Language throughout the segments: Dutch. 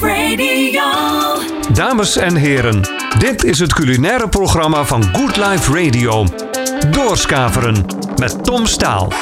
Radio. Dames en heren, dit is het culinaire programma van Good Life Radio. Doorskaveren met Tom Staal.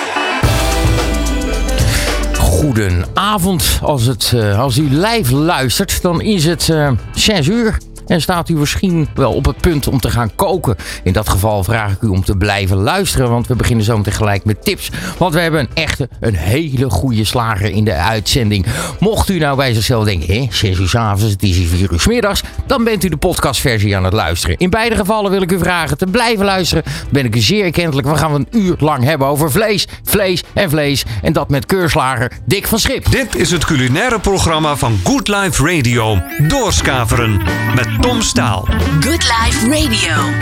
Goedenavond. Als, het, eh, als u live luistert, dan is het eh 6 uur. En staat u misschien wel op het punt om te gaan koken. In dat geval vraag ik u om te blijven luisteren. Want we beginnen zo meteen gelijk met tips. Want we hebben een echte, een hele goede slager in de uitzending. Mocht u nou bij zichzelf denken, hè, 6 uur avonds, het is hier 4 uur. Dan bent u de podcastversie aan het luisteren. In beide gevallen wil ik u vragen te blijven luisteren. Ben ik u zeer erkentelijk. We gaan een uur lang hebben over vlees, vlees en vlees. En dat met keurslager Dick van Schip. Dit is het culinaire programma van Good Life Radio. Doorskaveren met Tom Staal. Good Life Radio.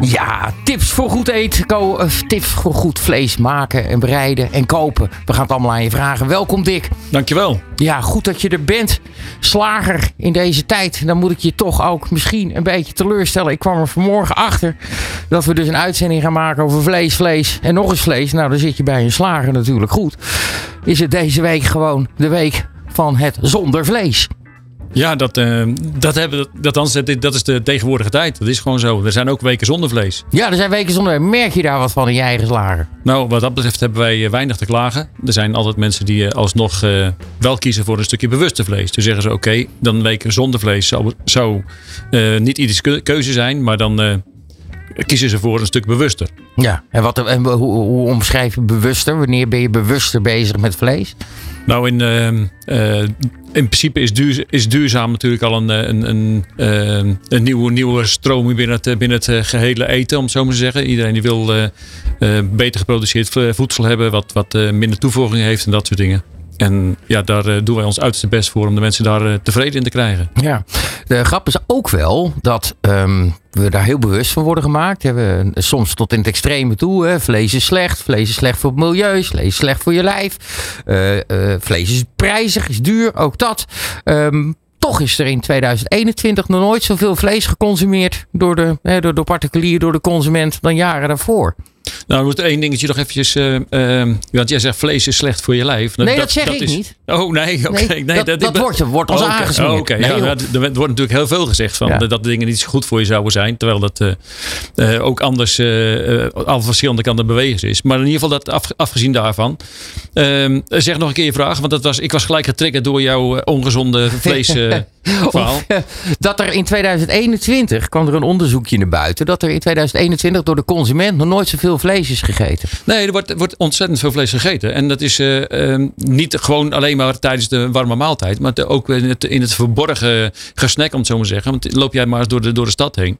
Ja, tips voor goed eten. ko- tips voor goed vlees maken en bereiden en kopen. We gaan het allemaal aan je vragen. Welkom Dick. Dankjewel. Ja, goed dat je er bent. Slager in deze tijd. Dan moet ik je toch ook misschien een beetje teleurstellen. Ik kwam er vanmorgen achter dat we dus een uitzending gaan maken over vlees, vlees en nog eens vlees. Nou, dan zit je bij een slager natuurlijk goed. Is het deze week gewoon de week van het zonder vlees? Ja, dat, eh, dat, hebben, dat, dat, is de tegenwoordige tijd. Dat is gewoon zo. Er zijn ook weken zonder vlees. Ja, er zijn weken zonder. Merk je daar wat van in je eigen slager? Nou, wat dat betreft hebben wij eh, weinig te klagen. Er zijn altijd mensen die eh, alsnog wel kiezen voor een stukje bewuste vlees. Dus zeggen ze, oké, dan weken zonder vlees zou, zou niet ieders keu- keuze zijn. Maar dan kiezen ze voor een stuk bewuster. Ja, en, wat, en hoe, hoe omschrijf je bewuster? Wanneer ben je bewuster bezig met vlees? Nou, in, ehm, eh, in principe is, duur, is duurzaam natuurlijk al een, eh, een, een, ehm, een nieuwe, nieuwe stroming binnen het, eh, binnen het eh, gehele eten, om het zo maar te zeggen. Iedereen die wil eh, eh, beter geproduceerd vo- voedsel hebben, wat, wat eh, minder toevoeging heeft en dat soort dingen. En ja, daar eh, doen wij ons uiterste best voor om de mensen daar eh, tevreden in te krijgen. Ja, de grap is ook wel dat ehm, we daar heel bewust van worden gemaakt. We, soms tot in het extreme toe. Hè. Vlees is slecht, vlees is slecht voor het milieu, vlees is slecht voor je lijf. Eh, eh, vlees is prijzig, is duur, ook dat. Ehm, toch is er in 2021 nog nooit zoveel vlees geconsumeerd door de, door, door particulier, door de consument dan jaren daarvoor. Nou, we moeten één dingetje nog eventjes... eh, eh, want jij zegt vlees is slecht voor je lijf. Nee, dat zeg ik is- niet. Oh, nee. oké. Nee, nee, dat- dat wordt- wordt ons Oh. Oh, Oké, Nee, ja, er wordt natuurlijk heel veel gezegd van Ja. dat dingen niet zo goed voor je zouden zijn. Terwijl dat eh, ook anders aan verschillende kanten bewegen is. Maar in ieder geval, dat af- afgezien daarvan. ehm, zeg nog een keer je vraag. Want dat was, ik was gelijk getriggerd door jouw ongezonde vlees. Of, dat er in 2021 kwam er een onderzoekje naar buiten. Dat er in 2021 door de consument nog nooit zoveel vlees is gegeten. Nee, er wordt, wordt ontzettend veel vlees gegeten. En dat is eh, ehm, niet gewoon alleen maar tijdens de warme maaltijd. Maar ook in het, in het verborgen gesnack, om het zo maar te zeggen. Want loop jij maar eens door de, door de stad heen.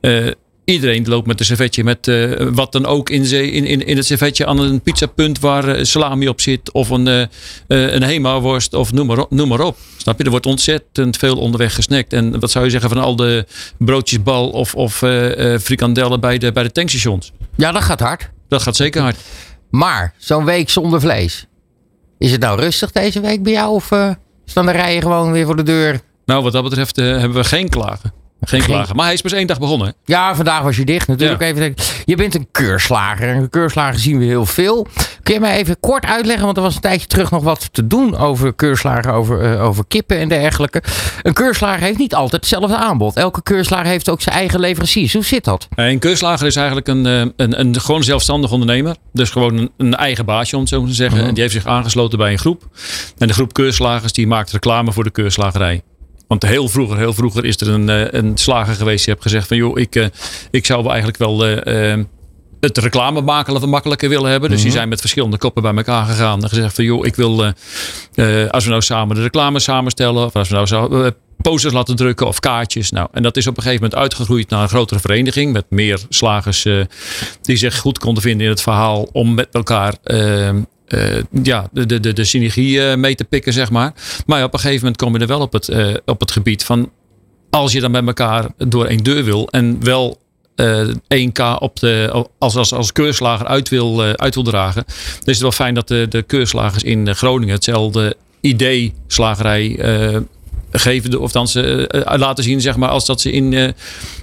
Eh, iedereen loopt met een servetje met eh, wat dan ook in, in, in, het servetje aan een pizzapunt waar salami op zit. Of een, eh, een Hema-worst of noem maar, op. Snap je? Er wordt ontzettend veel onderweg gesnackt. En wat zou je zeggen van al de broodjes bal of, of frikandellen bij de, bij de tankstations? Ja, dat gaat hard. Dat gaat zeker hard. Maar zo'n week zonder vlees. Is het nou rustig deze week bij jou? Of eh, staan de rijen gewoon weer voor de deur? Nou, wat dat betreft eh, hebben we geen klagen. Geen klagen. Maar hij is pas één dag begonnen. Ja, vandaag was je dicht natuurlijk. Ja. Even, je bent een keurslager. En een keurslager zien we heel veel. Kun je mij even kort uitleggen? Want er was een tijdje terug nog wat te doen over keurslagen, over, eh, over kippen en dergelijke. Een keurslager heeft niet altijd hetzelfde aanbod. Elke keurslager heeft ook zijn eigen leveranciers. Hoe zit dat? Eh, Een keurslager is eigenlijk een, eh, een, een gewoon zelfstandig ondernemer. Dus gewoon een, een eigen baasje, om het zo te zeggen. En die heeft zich aangesloten bij een groep. En de groep keurslagers die maakt reclame voor de keurslagerij. Want heel vroeger, heel vroeger is er een, eh, een slager geweest die heeft gezegd van... joh, ik, eh, ik zou wel eigenlijk wel eh, het reclame maken wat makkelijker willen hebben. Dus die zijn met verschillende koppen bij elkaar gegaan. En gezegd van joh, ik wil... als we nou samen de reclame samenstellen... of als we nou zo, posters laten drukken of kaartjes. Nou, en dat is op een gegeven moment uitgegroeid naar een grotere vereniging... met meer slagers die zich goed konden vinden in het verhaal... om met elkaar... eh, ja, de, de, de, synergie eh, mee te pikken, zeg maar. Maar op een gegeven moment kom je er wel op het, eh, op het gebied van... als je dan met elkaar door één deur wil... en wel eh 1K op de, als, als, als keurslager uit wil, uit wil dragen... dan is het wel fijn dat de, de keurslagers in Groningen... hetzelfde idee slagerij geven, of dan ze laten zien, zeg maar, als dat ze in,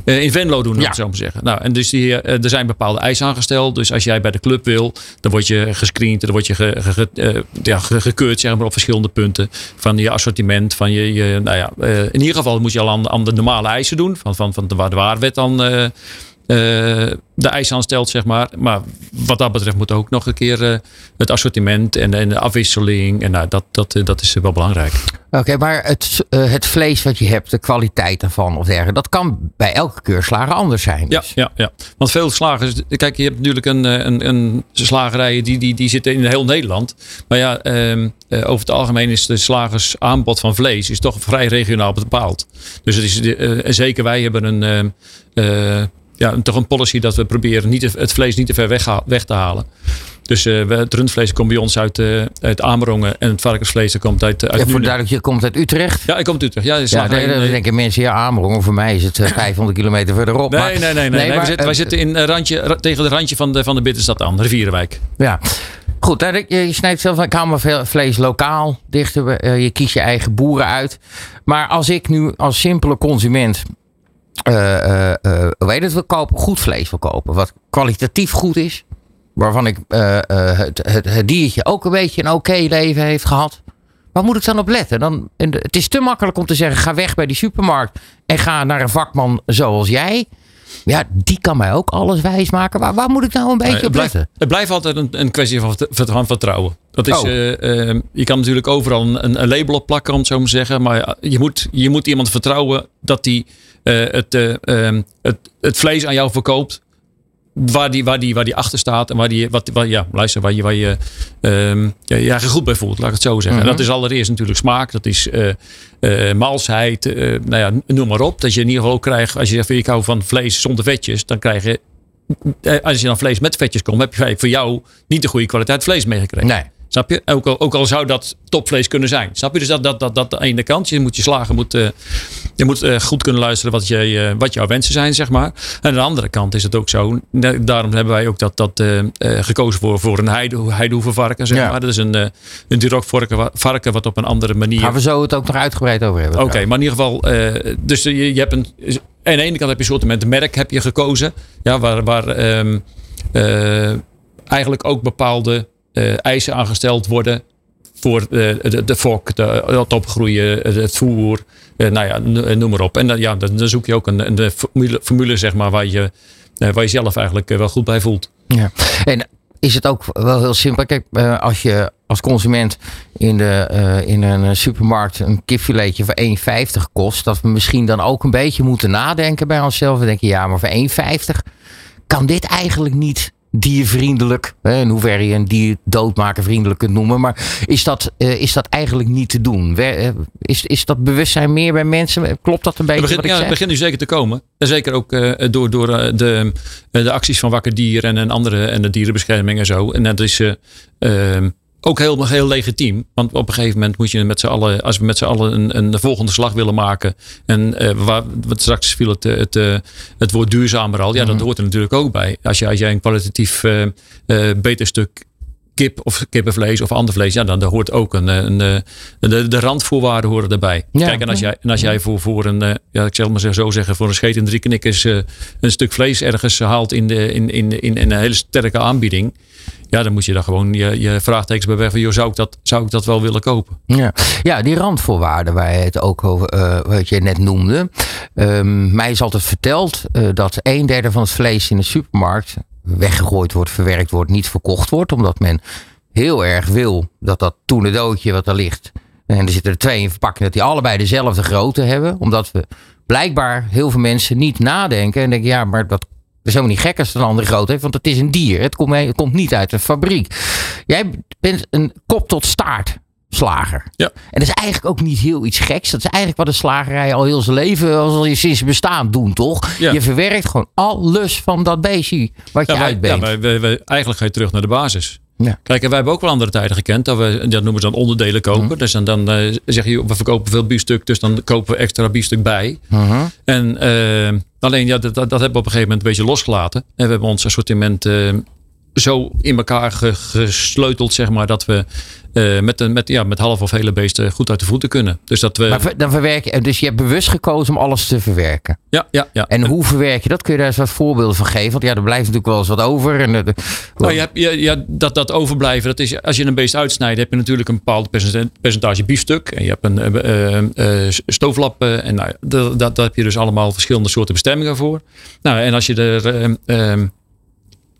in Venlo doen, ja. zo maar zeggen. Nou, en dus die, er zijn bepaalde eisen aangesteld. Dus als jij bij de club wil, dan word je gescreend, dan word je ge, ge, ja, gekeurd, zeg maar, op verschillende punten van je assortiment, van je, je nou ja, in ieder geval moet je al aan, aan de normale eisen doen, van, van, van de, waar de waarwet dan uh, de eisen aanstelt, zeg maar. Maar wat dat betreft moet ook nog een keer uh, het assortiment en, en, de afwisseling. En nou, dat, dat, dat is wel belangrijk. Oké, maar het, het vlees wat je hebt, de kwaliteit daarvan of dergelijke, dat kan bij elke keurslager anders zijn. Dus. Ja, ja, ja, want veel slagers, kijk, je hebt natuurlijk een, een, een slagerij die, die, die zitten in heel Nederland. Maar ja, uh, over het algemeen is de slagersaanbod van vlees is toch vrij regionaal bepaald. Dus het is, zeker wij hebben een ja, toch een policy dat we proberen niet het vlees niet te ver weg, weg te halen. Dus uh, het rundvlees komt bij ons uit, uh, uit Amerongen en het varkensvlees komt uit, uit ja, voor duidelijk, je komt uit Utrecht? Ja, ik kom uit Utrecht. Ja, ja nee, dan denken mensen, ja, Amerongen, voor mij is het 500 kilometer verderop. Nee, maar, nee, nee. nee, nee, nee maar, wij, zitten, wij zitten in, randje, tegen het randje van de, van de Bitterstad aan, Rivierenwijk. Ja. Goed, je, je snijdt zelf mijn vlees lokaal dichter. Je kiest je eigen boeren uit. Maar als ik nu als simpele consument uh, uh, hoe heet het, wil kopen, goed vlees wil kopen. Wat kwalitatief goed is. Waarvan ik het, het, het, diertje ook een beetje een oké leven heeft gehad. Waar moet ik dan op letten? Dan, het is te makkelijk om te zeggen: ga weg bij die supermarkt en ga naar een vakman zoals jij. Ja, die kan mij ook alles wijs maken. Waar, waar moet ik nou een beetje op blijft, letten? Het blijft altijd een, een kwestie van, van vertrouwen. Dat is, oh. je kan natuurlijk overal een, een, label op plakken, om het zo maar te zeggen. Maar je moet, je moet iemand vertrouwen dat die uh, het, uh, het, het vlees aan jou verkoopt. Waar die, waar, die, waar die achter staat en waar die, wat, waar, ja, luister, waar je, waar je um, ja, goed bij voelt, laat ik het zo zeggen. En dat is allereerst natuurlijk smaak, dat is uh, malsheid, nou ja, noem maar op. Dat je in ieder geval ook krijgt, als je zegt, ik hou van vlees zonder vetjes, dan krijg je, als je dan vlees met vetjes komt, heb je voor jou niet de goede kwaliteit vlees meegekregen. Nee. Snap je? Ook al, ook al zou dat topvlees kunnen zijn. Snap je? Dus dat, dat, dat, dat aan de ene kant. Je moet je slagen, moet, uh, je moet uh, goed kunnen luisteren wat, je, uh, wat jouw wensen zijn, zeg maar. En aan de andere kant is het ook zo. Daarom hebben wij ook dat, dat gekozen voor, voor een heide, heidehoevenvarken, zeg ja. maar. Dat is een, een Duroc varken wat op een andere manier... Gaan we zo het ook nog uitgebreid over hebben. Oké, okay, maar in ieder geval... dus je, je hebt een... Aan de ene kant heb je een soort met merk heb je gekozen. Ja, waar, waar um, eigenlijk ook bepaalde eisen aangesteld worden voor de, de, de fok, de, het opgroeien, het voer, nou ja, noem maar op. En dan, ja, dan, zoek je ook een, een formule, formule, zeg maar, waar je, uh, waar je zelf eigenlijk wel goed bij voelt. Ja. En is het ook wel heel simpel. Kijk, als je als consument in, de, in een supermarkt een kipfiletje voor 1,50 kost, dat we misschien dan ook een beetje moeten nadenken bij onszelf. We denken, ja, maar voor 1,50 kan dit eigenlijk niet diervriendelijk. Hè, in hoeverre je een dier doodmaken vriendelijk kunt noemen. Maar is dat, uh, is dat eigenlijk niet te doen? Eh, is, is dat bewustzijn meer bij mensen? Klopt dat een beetje? Het begint, ja, het begint nu zeker te komen. En zeker ook uh, door, door de, de acties van Wakker Dier en, en andere en de dierenbescherming en zo. En dat is ehm, ook heel, heel legitiem. Want op een gegeven moment moet je met z'n allen, als we met z'n allen een, een volgende slag willen maken. En uh, waar, wat straks viel het, het, het, het woord duurzamer al. Ja, dat mhm. hoort er natuurlijk ook bij. Als, je, als jij een kwalitatief uh, beter stuk kip of kippenvlees of ander vlees, ja, dan daar hoort ook een, een, de, de randvoorwaarden horen erbij. Ja, Kijk, en als jij, en als jij voor, voor een, ja, ik zal maar zo zeggen, voor een scheet en drie knikkers een stuk vlees ergens haalt in, de, in, in, in, in een hele sterke aanbieding ja, dan moet je daar gewoon je, je vraagtekens bij weg van, joh, zou ik, dat, zou ik dat wel willen kopen? Ja, ja die randvoorwaarden waar je het ook over, uh, wat je net noemde. Um, mij is altijd verteld uh, dat een derde van het vlees in de supermarkt weggegooid wordt, verwerkt wordt, niet verkocht wordt, omdat men heel erg wil dat dat doodje wat er ligt, en er zitten er twee in verpakking, dat die allebei dezelfde grootte hebben, omdat we blijkbaar heel veel mensen niet nadenken en denken, ja, maar dat is helemaal niet gek als het een andere grootte heeft, want het is een dier. Het komt, het komt niet uit de fabriek. Jij bent een kop tot staart slager. Ja. En dat is eigenlijk ook niet heel iets geks. Dat is eigenlijk wat de slagerij al heel zijn leven, al je sinds bestaan doen, toch? Ja. Je verwerkt gewoon alles van dat beestje wat je ja, uitbeent. Ja, wij, wij, eigenlijk ga je terug naar de basis. Ja. Kijk, en wij hebben ook wel andere tijden gekend. Dat we, dat noemen ze dan onderdelen kopen. Mhm. Dus dan, dan uh, zeg je, we verkopen veel biefstuk. Dus dan kopen we extra biefstuk bij. Uh En uh, alleen, ja, dat, dat, dat, hebben we op een gegeven moment een beetje losgelaten. En we hebben ons assortiment uh, zo in elkaar ge- gesleuteld, zeg maar, dat we eh, met, een- met, ja, met half of hele beesten goed uit de voeten kunnen. Dus dat we. Maar dan verwerk je, dus je hebt bewust gekozen om alles te verwerken. ja, ja, ja. En hoe verwerk je dat? Kun je daar eens wat voorbeelden van geven? Want ja, er blijft natuurlijk wel eens wat over. En, eh, Nou, je hebt, ja, ja, dat, dat overblijven, dat is, als je een beest uitsnijdt, heb je natuurlijk een bepaald percent- percentage biefstuk. En je hebt een eh, eh, stooflap. en nou, dat, dat, daar heb je dus allemaal verschillende soorten bestemmingen voor. Nou, en als je er,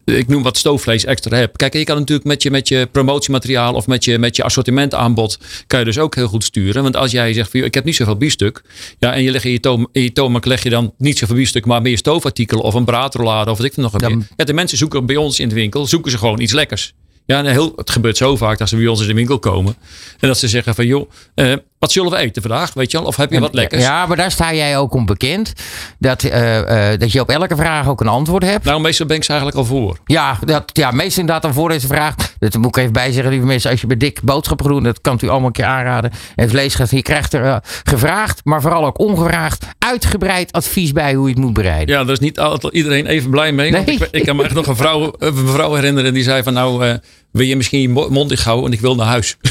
ik noem wat stoofvlees extra hebt. Kijk, je kan natuurlijk met je, met je promotiemateriaal of met je, met je assortimentaanbod, kan je dus ook heel goed sturen. Want als jij zegt, van, ik heb niet zoveel biefstuk. Ja, en je legt in je, toom, in je toonbank leg je dan niet zoveel biefstuk, maar meer stoofartikelen of een braadrollade of wat ik nog heb. Ja, de mensen zoeken bij ons in de winkel, zoeken ze gewoon iets lekkers. Ja, heel, het gebeurt zo vaak dat ze bij ons in de winkel komen. En dat ze zeggen van, joh, eh, wat zullen we eten vandaag? Weet je al? Of heb je wat lekkers? Ja, maar daar sta jij ook om bekend. Dat, eh, eh, dat je op elke vraag ook een antwoord hebt. Nou, meestal ben ik ze eigenlijk al voor. Ja, dat, ja, meestal inderdaad dan voor deze vraag. Dat moet ik even bijzeggen, lieve mensen. Als je bij Dick boodschappen gaat doen, dat kan u allemaal een keer aanraden. En vleesgast, je krijgt er eh, gevraagd, maar vooral ook ongevraagd, uitgebreid advies bij hoe je het moet bereiden. Ja, daar is niet altijd iedereen even blij mee. Nee. ik, ik kan me echt nog een vrouw, een mevrouw herinneren die zei van nou, wil je misschien je mo- mond dicht houden, want ik wil naar huis.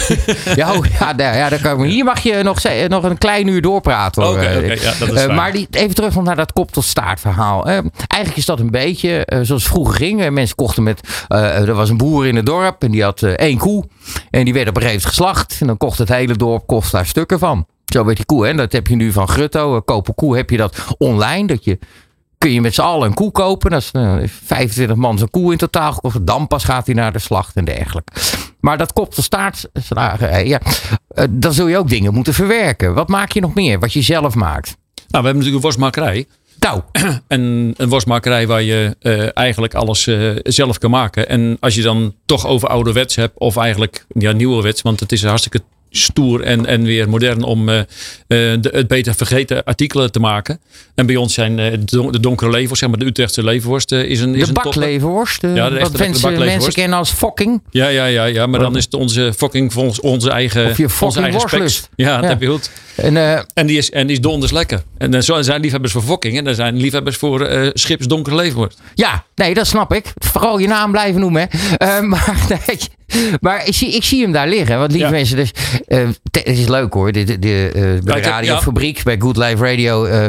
Ja, oh, ja, daar, ja daar kan ik, hier mag je nog, nog een klein uur doorpraten. Oké, ja, dat is eh, maar die, even terug naar dat kop tot staart verhaal. Eigenlijk is dat een beetje eh, zoals het vroeger ging. Mensen kochten met, eh, er was een boer in het dorp en die had één koe. En die werd op een gegeven moment geslacht. En dan kocht het hele dorp kost daar stukken van. Zo werd die koe. Hè? Dat heb je nu van Grutto. Kopen koe heb je dat online. Dat je kun je met z'n allen een koe kopen. Dat is eh, 25 man zijn koe in totaal gekost. Dan pas gaat hij naar de slacht en dergelijke. Maar dat kop tot staart, eh, ja, eh, dan zul je ook dingen moeten verwerken. Wat maak je nog meer? Wat je zelf maakt? Nou, we hebben natuurlijk een worstmakerij. Nou, En een worstmakerij waar je eh, eigenlijk alles eh, zelf kan maken. En als je dan toch over ouderwets hebt, of eigenlijk ja, nieuwerwets, want het is hartstikke stoer en, en weer modern om eh, eh, de, het beter vergeten artikelen te maken. En bij ons zijn eh, de, don- de donkere leverworst, zeg maar de Utrechtse leverworst, is een, is de bakleverworst. Ja, de wat mensen, kennen als fokking. Ja, ja, ja, ja, maar dan is het onze fucking volgens onze eigen, Of je onze fucking eigen specs. Ja, dat Ja. heb je goed. En, En die is, en die is donders lekker. En zo zijn liefhebbers voor fokking. En er zijn liefhebbers voor eh schips donkere leverworst. ja, nee, dat snap ik. Vooral je naam blijven noemen. Hè. Maar nee, maar ik, zie, ik zie hem daar liggen. Want lieve Ja. mensen, dus, te- het is leuk hoor. De, de, de, eh, bij de radiofabriek, bij Good Life Radio. eh,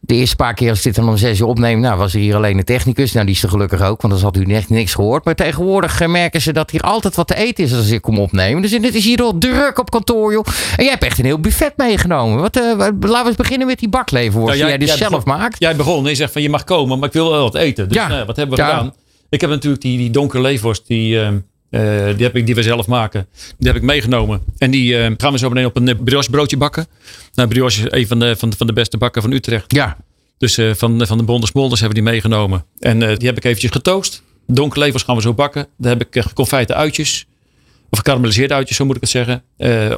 de eerste paar keer als ik dit dan om zes uur opneem, nou was er hier alleen een technicus. Nou, die is er gelukkig ook, want dan had u echt niks gehoord. Maar tegenwoordig merken ze dat hier altijd wat te eten is als ik kom opnemen. Dus het is hier al druk op kantoor, joh. En jij hebt echt een heel buffet meegenomen. Wat, wat- laten we eens beginnen met die bakleverworst Nou, die jij dus jij zelf begon- maakt. Jij begon en je zegt van je mag komen, maar ik wil wel wat eten. Dus Ja. nou, wat hebben we Ja. gedaan? Ik heb natuurlijk die, die donkere leverworst, die, eh, eh, die, heb ik, die we zelf maken. Die heb ik meegenomen. En die eh, gaan we zo meteen op een eh, brioche broodje bakken. Nou, brioche is een van de, van, de- van de beste bakken van Utrecht. Ja, Dus van, van de Bonde Smolders hebben we die meegenomen. En die heb ik eventjes getoost. Donkere levers gaan we zo bakken. Daar heb ik geconfijte uitjes. Of gekarameliseerde uitjes, zo moet ik het zeggen.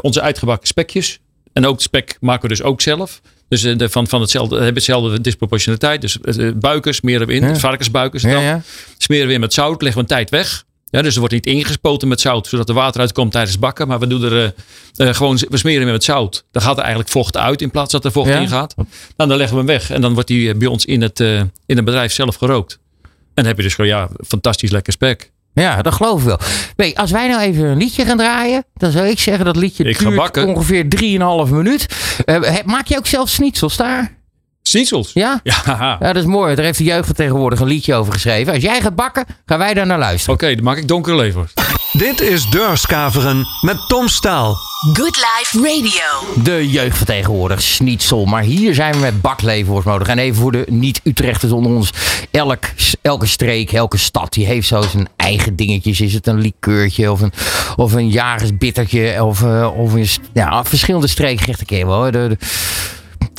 Onze uitgebakken spekjes. En ook spek maken we dus ook zelf. Dus de, van, van hetzelfde, hebben hetzelfde disproportionaliteit. Dus buikers smeren we in. Ja. Varkensbuikers. ja, dan. ja. Smeren we in met zout. Leggen we een tijd weg. Ja, dus er wordt niet ingespoten met zout. Zodat er water uitkomt tijdens bakken. Maar we doen er eh, eh, gewoon, we smeren hem met zout. Dan gaat er eigenlijk vocht uit in plaats dat er vocht Ja. in gaat. Nou, dan leggen we hem weg. En dan wordt die eh, bij ons in het, in het bedrijf zelf gerookt. En dan heb je dus gewoon, ja, fantastisch lekker spek. Ja, dat geloof ik wel. Nee, als wij nou even een liedje gaan draaien, dan zou ik zeggen dat liedje Ik duurt ongeveer 3,5 minuut. Maak je ook zelf schnitzels daar? Schnitzels. Ja? Ja, dat is mooi. Daar heeft de jeugd van tegenwoordig een liedje over geschreven. Als jij gaat bakken, gaan wij daar naar luisteren. Oké, dan maak ik donkere leverworst. Dit is Deurskaveren met Tom Staal. Good Life Radio. De jeugd van tegenwoordig, schnitzel. Maar hier zijn we met bakleverworst nodig. En even voor de niet-Utrechters onder ons. Elk, elke streek, elke stad, die heeft zo zijn eigen dingetjes. Is het een likeurtje of een, of een jagersbittertje of, eh, of een, ja, verschillende streekgerechten je wel. hoor. De, de,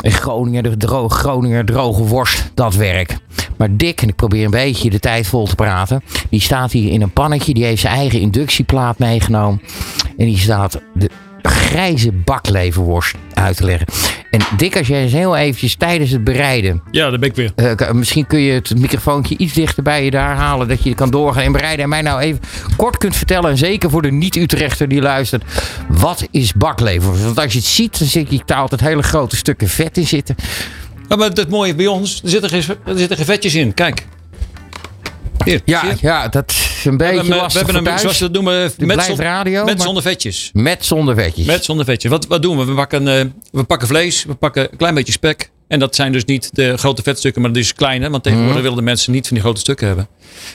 in Groningen, de dro Groninger droge worst, dat werk. Maar Dick, en ik probeer een beetje de tijd vol te praten. Die staat hier in een pannetje. Die heeft zijn eigen inductieplaat meegenomen. En die staat de grijze bakleverworst uit te leggen. En Dick, als jij eens heel eventjes tijdens het bereiden... Ja, daar ben ik weer. eh, misschien kun je het microfoontje iets dichter bij je daar halen. Dat je kan doorgaan en bereiden. En mij nou even kort kunt vertellen. En zeker voor de niet-Utrechter die luistert. Wat is bakleverworst? Want als je het ziet, dan zie je daar altijd hele grote stukken vet in zitten. Ja, maar het mooie bij ons, er zitten geen, er zitten geen vetjes in. Kijk. Hier, Ja, ja dat, is een beetje we, hebben- lastig we hebben een, zoals we dat noemen, Dit met, zon- radio, met maar- zonder vetjes. Met zonder vetjes. Met zonder vetjes. Wat, wat doen we? We pakken, eh, we pakken vlees, we pakken een klein beetje spek. En dat zijn dus niet de grote vetstukken, maar dus kleine. Want tegenwoordig Mhm. willen de mensen niet van die grote stukken hebben.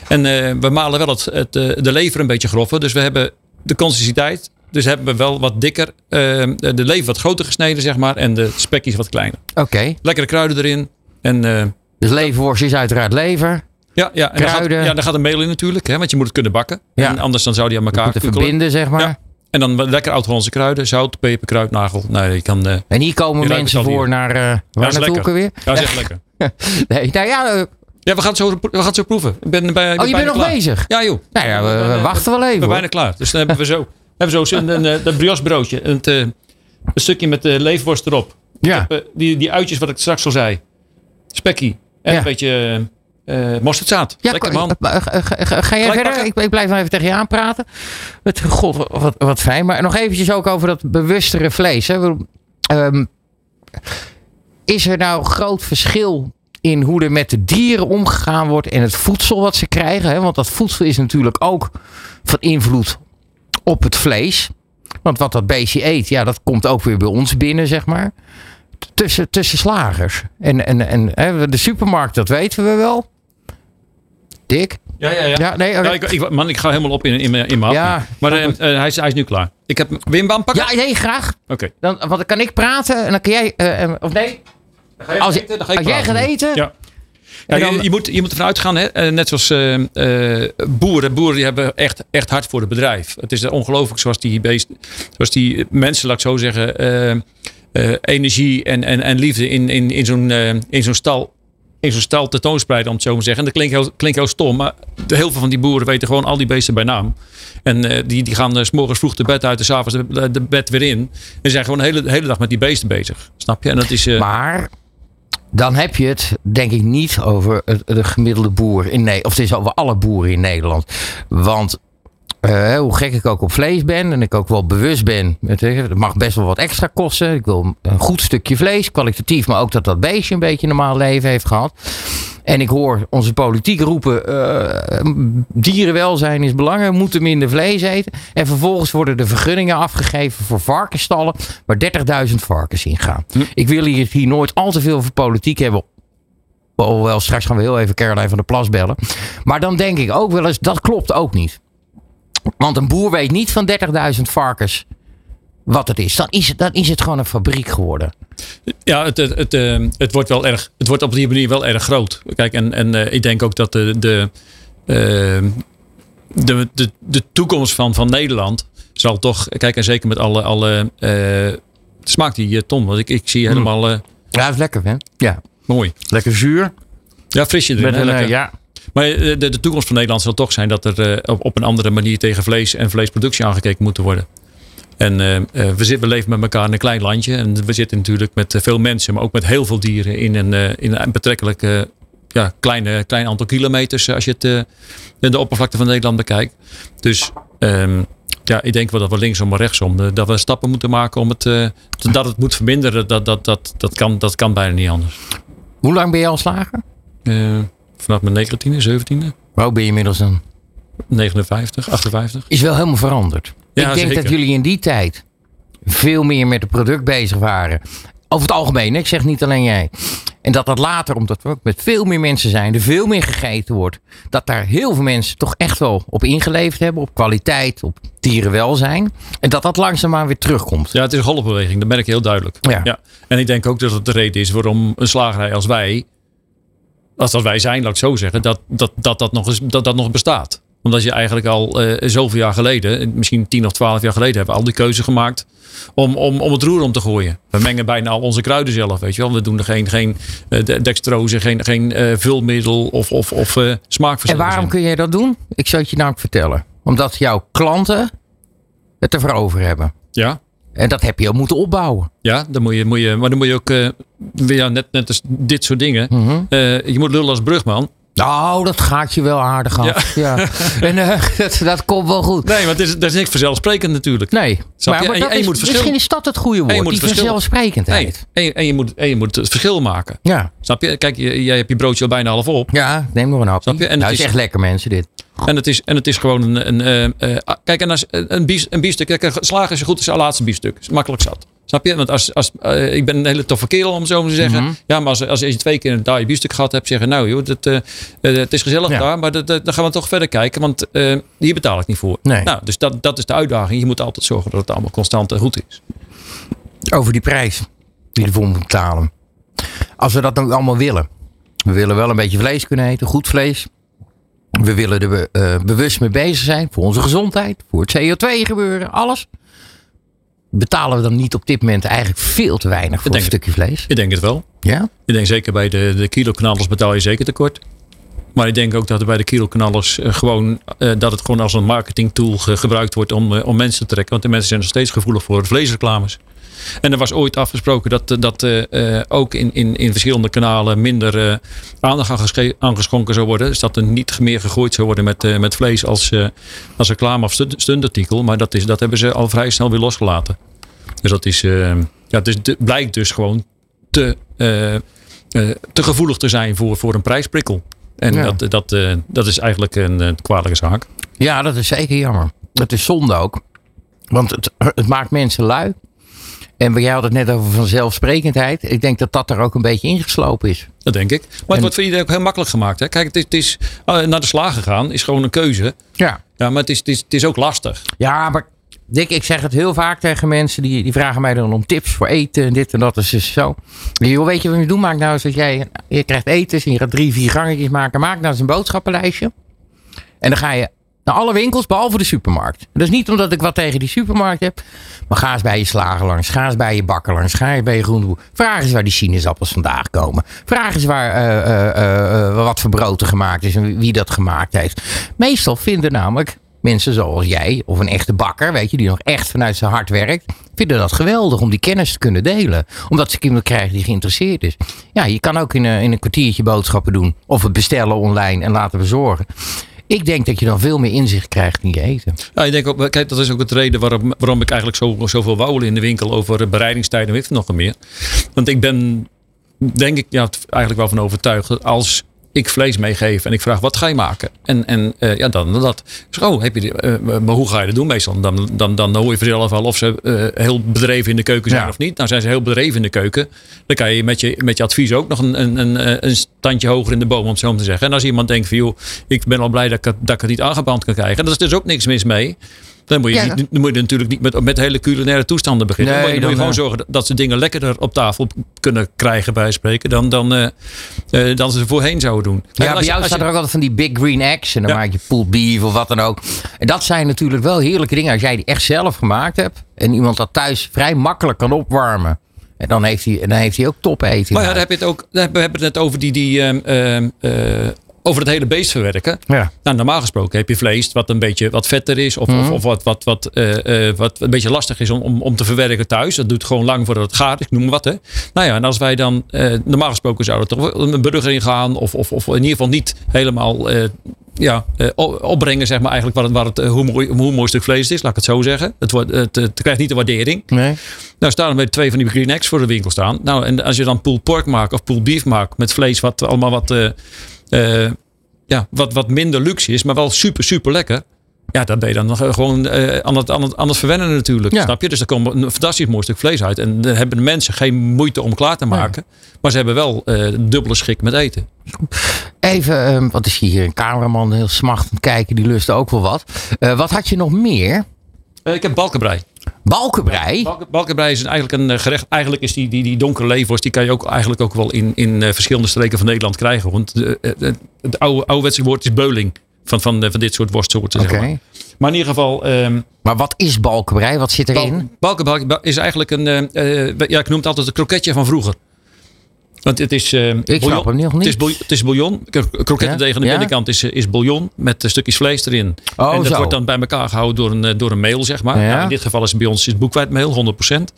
En eh, we malen wel het, het, eh, de lever een beetje groffer. Dus we hebben de consistentiteit. Dus hebben we wel wat dikker. eh, de lever wat groter gesneden, zeg maar. En de spekjes wat kleiner. Oké. Lekkere kruiden erin. En eh, Dus leverworst is uiteraard lever. Ja, ja, en daar gaat, ja, daar gaat een meel in natuurlijk. Hè, want je moet het kunnen bakken. Ja. En anders dan zou die aan elkaar kukkelen. verbinden, zeg maar. Ja. En dan lekker oud-Hollandse kruiden. Zout, peper, kruidnagel. Nou, je kan... eh En hier komen mensen voor hier. naar... eh waar Ja, is naartoe lekker. ook alweer? Ja, dat is echt lekker. Nee, nou ja, eh, Ja, we gaan het zo, we gaan het zo proeven. Ik ben, bij, ik oh, je bent nog klaar. bezig? Ja, joh. Nou ja, we, we wachten wel even ben hoor. bijna klaar. Dus dan hebben we zo, hebben we zo een, een, dat brioche broodje. Een, een stukje met de leefworst erop. Ja. Die, die uitjes wat ik straks al zei. Spekkie. En Ja. een beetje eh mosterdzaad. Ja, lekker man. eh, eh, Ga, jij verder? Ik, ik blijf nog even tegen je aanpraten. Het, God, wat, wat fijn. Maar nog eventjes ook over dat bewustere vlees. Hè. Ehm, is er nou groot verschil in hoe er met de dieren omgegaan wordt en het voedsel wat ze krijgen? Hè? Want dat voedsel is natuurlijk ook van invloed op het vlees. Want wat dat beestje eet, ja, dat komt ook weer bij ons binnen, zeg maar. Tussen, tussen slagers. En, en, en hè, de supermarkt, dat weten we wel. Dick? Ja, ja, ja. Ja, nee. Ja, ik, ik, man, ik ga helemaal op in, in, mijn- in mijn. Ja, maar eh, eh, hij, is, hij is nu klaar. Ik heb Wim Bam pakken. Ja, nee, graag. Oké. Dan, want dan kan ik praten en dan kan jij. eh, of nee? Als, Dan ga ik als jij gaat eten. Ja. Ja, dan- je, je, moet, je moet ervan uitgaan, hè? net zoals eh, eh, boeren. Boeren die hebben echt, echt hard voor het bedrijf. Het is ongelooflijk zoals die, beest, zoals die mensen, laat ik zo zeggen, energie en, en, en liefde in, in, in zo'n in zo'n stal. In zo'n stal tentoonspreiden, om het zo te zeggen. En dat klinkt heel, stom, maar heel veel van die boeren weten gewoon al die beesten bij naam. En eh, die, die gaan eh, s morgens vroeg de bed uit en s'avonds de, bed weer in. En zijn gewoon de hele, hele dag met die beesten bezig. Snap je? En dat is. eh, Maar dan heb je het, denk ik, niet over de gemiddelde boer in Nederland. Of het is over alle boeren in Nederland. Want eh, hoe gek ik ook op vlees ben en ik ook wel bewust ben. Het mag best wel wat extra kosten. Ik wil een goed stukje vlees, kwalitatief, maar ook dat dat beestje een beetje een normaal leven heeft gehad. En ik hoor onze politiek roepen: eh, dierenwelzijn is belangrijk, we moeten minder vlees eten. En vervolgens worden de vergunningen afgegeven voor varkensstallen waar 30.000 varkens in gaan. Ik wil hier, hier nooit al te veel over politiek hebben. Hoewel, straks gaan we heel even Caroline van der Plas bellen. Maar dan denk ik ook wel eens: dat klopt ook niet. Want een boer weet niet van 30.000 varkens wat het is. Dan is het, dan is het gewoon een fabriek geworden. Ja, het, het, het, eh, het wordt wel erg. Het wordt op die manier wel erg groot. Kijk, en, en eh, ik denk ook dat de, de, eh, de, de, de toekomst van, van Nederland zal toch. Kijk, en zeker met alle. alle eh, smaakt die Tom, want ik, ik zie helemaal eh, Ja, is lekker, hè? Ja. mooi. Lekker zuur. Ja, frisje erin. Met een, ja. Maar eh, de, de toekomst van Nederland zal toch zijn dat er eh, op, op een andere manier tegen vlees en vleesproductie aangekeken moet worden. En eh, we, zitten, we leven met elkaar in een klein landje. En we zitten natuurlijk met veel mensen, maar ook met heel veel dieren in een, in een betrekkelijk ja, kleine, klein aantal kilometers. Als je het, eh, de oppervlakte van Nederland bekijkt. Dus ehm, ja, ik denk wel dat we linksom maar rechtsom. dat we stappen moeten maken om het, dat het moet verminderen. Dat, dat, dat, dat, kan, dat kan bijna niet anders. Hoe lang ben je al slager? Eh, vanaf mijn 19e, 17e, Hoe ben je inmiddels dan? 59, 58. Is wel helemaal veranderd. Ja, ik denk zeker. dat jullie in die tijd veel meer met het product bezig waren. Over het algemeen, ik zeg niet alleen jij. En dat dat later, omdat we ook met veel meer mensen zijn, er veel meer gegeten wordt. Dat daar heel veel mensen toch echt wel op ingeleefd hebben. Op kwaliteit, op dierenwelzijn. En dat dat langzaamaan weer terugkomt. Ja, het is een golfbeweging. Dat merk je heel duidelijk. Ja. En ik denk ook dat het de reden is waarom een slagerij als wij, als dat wij zijn, laat ik zo zeggen, dat dat, dat, dat, nog, eens, dat, dat nog bestaat. Omdat je eigenlijk al eh, zoveel jaar geleden, misschien 10 of 12 jaar geleden, hebben we al die keuze gemaakt om, om, om het roer om te gooien. We mengen bijna al onze kruiden zelf, weet je wel. We doen er geen, geen eh, de- dextrose, geen, geen eh, vulmiddel of, of, of eh En waarom kun jij dat doen? Ik zal het je namelijk vertellen. Omdat jouw klanten het ervoor over hebben. Ja, En dat heb je ook moeten opbouwen. ja dan moet je, moet je, maar dan moet je ook, eh, ja, net, net als dit soort dingen, Mhm. eh, je moet lullen als brugman. Nou, dat gaat je wel aardig af. Ja. En eh, dat, dat komt wel goed. Nee, want het is, dat is niks vanzelfsprekend natuurlijk. Nee, Snap maar, je? maar En je- dat en je is- moet verschil- misschien is dat het goede woord. Die vanzelfsprekendheid. Nee, en, je, en, je moet, en je moet het verschil maken. Ja. Snap je? Kijk, je- jij hebt je broodje al bijna half op. ja, neem nog een hapje. Snap je? En nou, het is is- echt lekker mensen dit. En het is, en het is gewoon een. een eh, eh, ah, kijk, en als, een, bief, een biefstuk. Kijk, een slager is goed als het laatste biefstuk. Is makkelijk zat. Snap je? Want als, als, eh, ik ben een hele toffe kerel, om zo maar te zeggen. Mhm. Ja, maar als, als je twee keer een taaie biefstuk gehad hebt, zeggen: Nou, joh, dat, eh, eh, het is gezellig Ja. daar, maar dat, dat- dan gaan we toch verder kijken, want hier betaal ik niet voor. Nee. Nou, dus dat, dat is de uitdaging. Je moet altijd zorgen dat het allemaal constant en goed is. Over die prijs die je ervoor moet betalen. Als we dat dan allemaal willen. We willen wel een beetje vlees kunnen eten, goed vlees. We willen er be- bewust mee bezig zijn voor onze gezondheid, voor het CO2 gebeuren, alles. Betalen we dan niet op dit moment eigenlijk veel te weinig voor een denk het. stukje vlees? Ik denk het wel. Ja? Ik denk zeker bij de, de kiloknallers betaal je zeker tekort. Maar ik denk ook dat er bij de kiloknallers eh, gewoon, eh, dat het gewoon als een marketingtool ge- gebruikt wordt om, eh, om mensen te trekken. Want de mensen zijn nog steeds gevoelig voor vleesreclames. En er was ooit afgesproken dat, eh, dat eh, eh, ook in, in, in verschillende kanalen minder aandacht aan gesche- aan geschonken zou worden. Dus dat er niet meer gegooid zou worden met, met vlees als, als reclame of stuntartikel. Maar dat, is, dat hebben ze al vrij snel weer losgelaten. Dus dat is, eh, ja, het, is, het blijkt dus gewoon te, te gevoelig te zijn voor, voor een prijsprikkel. En Ja. dat, dat, dat is eigenlijk een, kwalijke zaak. Ja, dat is zeker jammer. Het is zonde ook. Want het, het maakt mensen lui. En jij had het net over vanzelfsprekendheid. Ik denk dat dat er ook een beetje ingeslopen is. Dat denk ik. Maar het wordt voor iedereen ook heel makkelijk gemaakt. Hè? Kijk, het is, het is eh, naar de slager gaan is gewoon een keuze. Ja. Ja, maar het is, het is, het is ook lastig. Ja, maar Dick, ik zeg het heel vaak tegen mensen. Die, die vragen mij dan om tips voor eten en dit en dat. Dus dus zo. Joh, weet je wat je doen? Maak nou eens dat jij... Je krijgt eten en je gaat drie, vier gangetjes maken. Maak nou eens een boodschappenlijstje. En dan ga je naar alle winkels, behalve de supermarkt. Dat is niet omdat ik wat tegen die supermarkt heb. Maar ga eens bij je slager langs. Ga eens bij je bakker langs. Ga eens bij je groenteboer. Vraag eens waar die sinaasappels vandaag komen. Vraag eens waar, eh, eh, eh, wat voor brood er gemaakt is en wie- wie dat gemaakt heeft. Meestal vinden namelijk mensen zoals jij of een echte bakker, weet je, die nog echt vanuit zijn hart werkt, vinden dat geweldig om die kennis te kunnen delen. Omdat ze iemand krijgen die geïnteresseerd is. Ja, je kan ook in een, in een kwartiertje boodschappen doen of het bestellen online en laten bezorgen. Ik denk dat je dan veel meer inzicht krijgt in je eten. Ja, ik denk ook, kijk, dat is ook de reden waarom, waarom ik eigenlijk zo, zoveel wauwel in de winkel over bereidingstijden en weet nog meer. Want ik ben, denk ik, ja, eigenlijk wel van overtuigd als ik vlees meegeef en ik vraag wat ga je maken? En, en eh, ja, dan dat. Zeg, oh, heb je die, eh, maar hoe ga je dat doen meestal? Dan, dan, dan hoor je vanzelf al of ze eh, heel bedreven in de keuken zijn Ja. of niet. Nou, zijn ze heel bedreven in de keuken. Dan kan je met je, met je advies ook nog een, een, een, een standje hoger in de boom, om het zo te zeggen. En als iemand denkt van, joh, ik ben al blij dat ik, het- dat ik het niet aangeband kan krijgen. Dat is dus ook niks mis mee. Dan moet je, Ja. niet, dan moet je natuurlijk niet met, met hele culinaire toestanden beginnen. Nee, dan moet je, dan moet je dan, gewoon zorgen dat ze dingen lekkerder op tafel kunnen krijgen bij spreken dan, dan, eh, eh, dan ze voorheen zouden doen. En Ja, bij je- jou staat je- er ook altijd van die big green eggs. En dan Ja. maak je pulled beef of wat dan ook. En dat zijn natuurlijk wel heerlijke dingen. Als jij die echt zelf gemaakt hebt. En iemand dat thuis vrij makkelijk kan opwarmen. En dan heeft hij, dan heeft hij ook top eten. Maar ja, dan heb je het ook. We hebben het net over die, die ehm, ehm, eh, over het hele beest verwerken. Ja. Nou, normaal gesproken heb je vlees wat een beetje wat vetter is. Of, Mhm. of, of wat, wat, wat, eh, eh, wat een beetje lastig is om, om, om te verwerken thuis. Dat doet gewoon lang voordat het gaat. Ik noem wat. Hè. Nou ja, en als wij dan eh, normaal gesproken zouden toch wel een burger in gaan. Of, of, of in ieder geval niet helemaal ja, opbrengen, zeg maar eigenlijk wat het, wat het, hoe, mooi, hoe mooi stuk vlees het is. Laat ik het zo zeggen. Het, wordt, het, het krijgt niet de waardering. Nee. Nou staan er met twee van die green eggs voor de winkel staan. Nou, en als je dan pulled pork maakt of pulled beef maakt met vlees wat allemaal wat, eh, ja, wat, wat minder luxe is, maar wel super, super lekker. Ja, dan ben je dan nog eh, gewoon eh, aan, het, aan, het, aan het verwennen natuurlijk. Ja. Snap je? Dus er komt een fantastisch mooi stuk vlees uit. En dan hebben de mensen geen moeite om klaar te maken. Maar ze hebben wel dubbele schik met eten. Even, ehm, wat is hier een cameraman heel smachtend kijken. Die lust ook wel wat. Wat had je nog meer? Ik heb balkenbrei. Balkenbrei. Balken- Balkenbrei is eigenlijk een eh, gerecht. Eigenlijk is die, die, die donkere leverworst, die kan je ook eigenlijk ook wel in, in eh, verschillende streken van Nederland krijgen. Want eh, eh, het, oude, ouderwetse woord is beuling. Van, van, van dit soort worstsoorten. Oké. Zeg maar. maar in ieder geval. ehm Maar wat is balkenbrei? Wat zit erin? bal- balkenbrei is eigenlijk een. eh, ja, ik noem het altijd een kroketje van vroeger. Want het is. snap bouillon. hem nog Het is, het is bouillon. Krokettendeeg aan de Ja? binnenkant is, is bouillon met stukjes vlees erin. Oh, en dat zo. wordt dan bij elkaar gehouden door een, eh, door een meel, zeg maar. Ja. Nou, in dit geval is het bij ons is boekwijdmeel, 100%.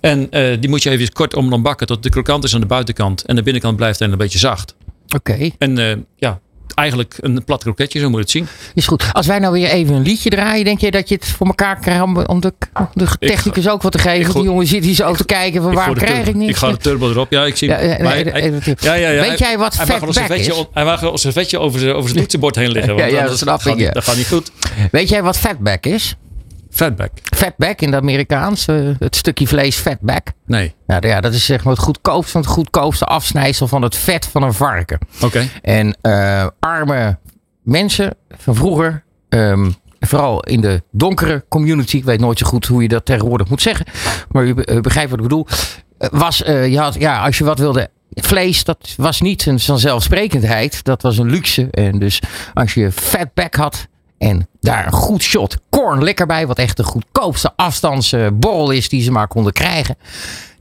En eh, die moet je even kort om dan bakken tot de krokant is aan de buitenkant. En de binnenkant blijft dan een beetje zacht. Oké. En ja, eigenlijk een plat kroketje, zo moet je het zien. Is goed. Als wij nou weer even een liedje draaien, denk je dat je het voor elkaar krijgt om, de, de technicus ook wat te geven? Die jongen zit hier zo te kijken van waar krijg ik niks? Ik ga de turbo erop. Ja, ik zie Ja, nee, hij- ja, ja. Weet jij wat hij mag fatback vetje is? Hij mag wel zijn vetje over zijn, over zijn toetsenbord heen liggen. Want Ja, dat snap gaat, ik. Dat gaat niet goed. Weet jij wat fatback is? Fatback. Fatback in het Amerikaans, eh, het stukje vlees fatback. Nee. Nou ja, dat is zeg maar het goedkoopste van het goedkoopste afsnijsel van het vet van een varken. Oké. En eh, arme mensen van vroeger, ehm, vooral in de donkere community, ik weet nooit zo goed hoe je dat tegenwoordig moet zeggen, maar u be- eh, begrijpt wat ik bedoel, was, je had, ja, als je wat wilde, vlees, dat was niet een vanzelfsprekendheid, dat was een luxe. En dus als je fatback had en daar een goed shot liquor bij, wat echt de goedkoopste afstandsborrel is die ze maar konden krijgen,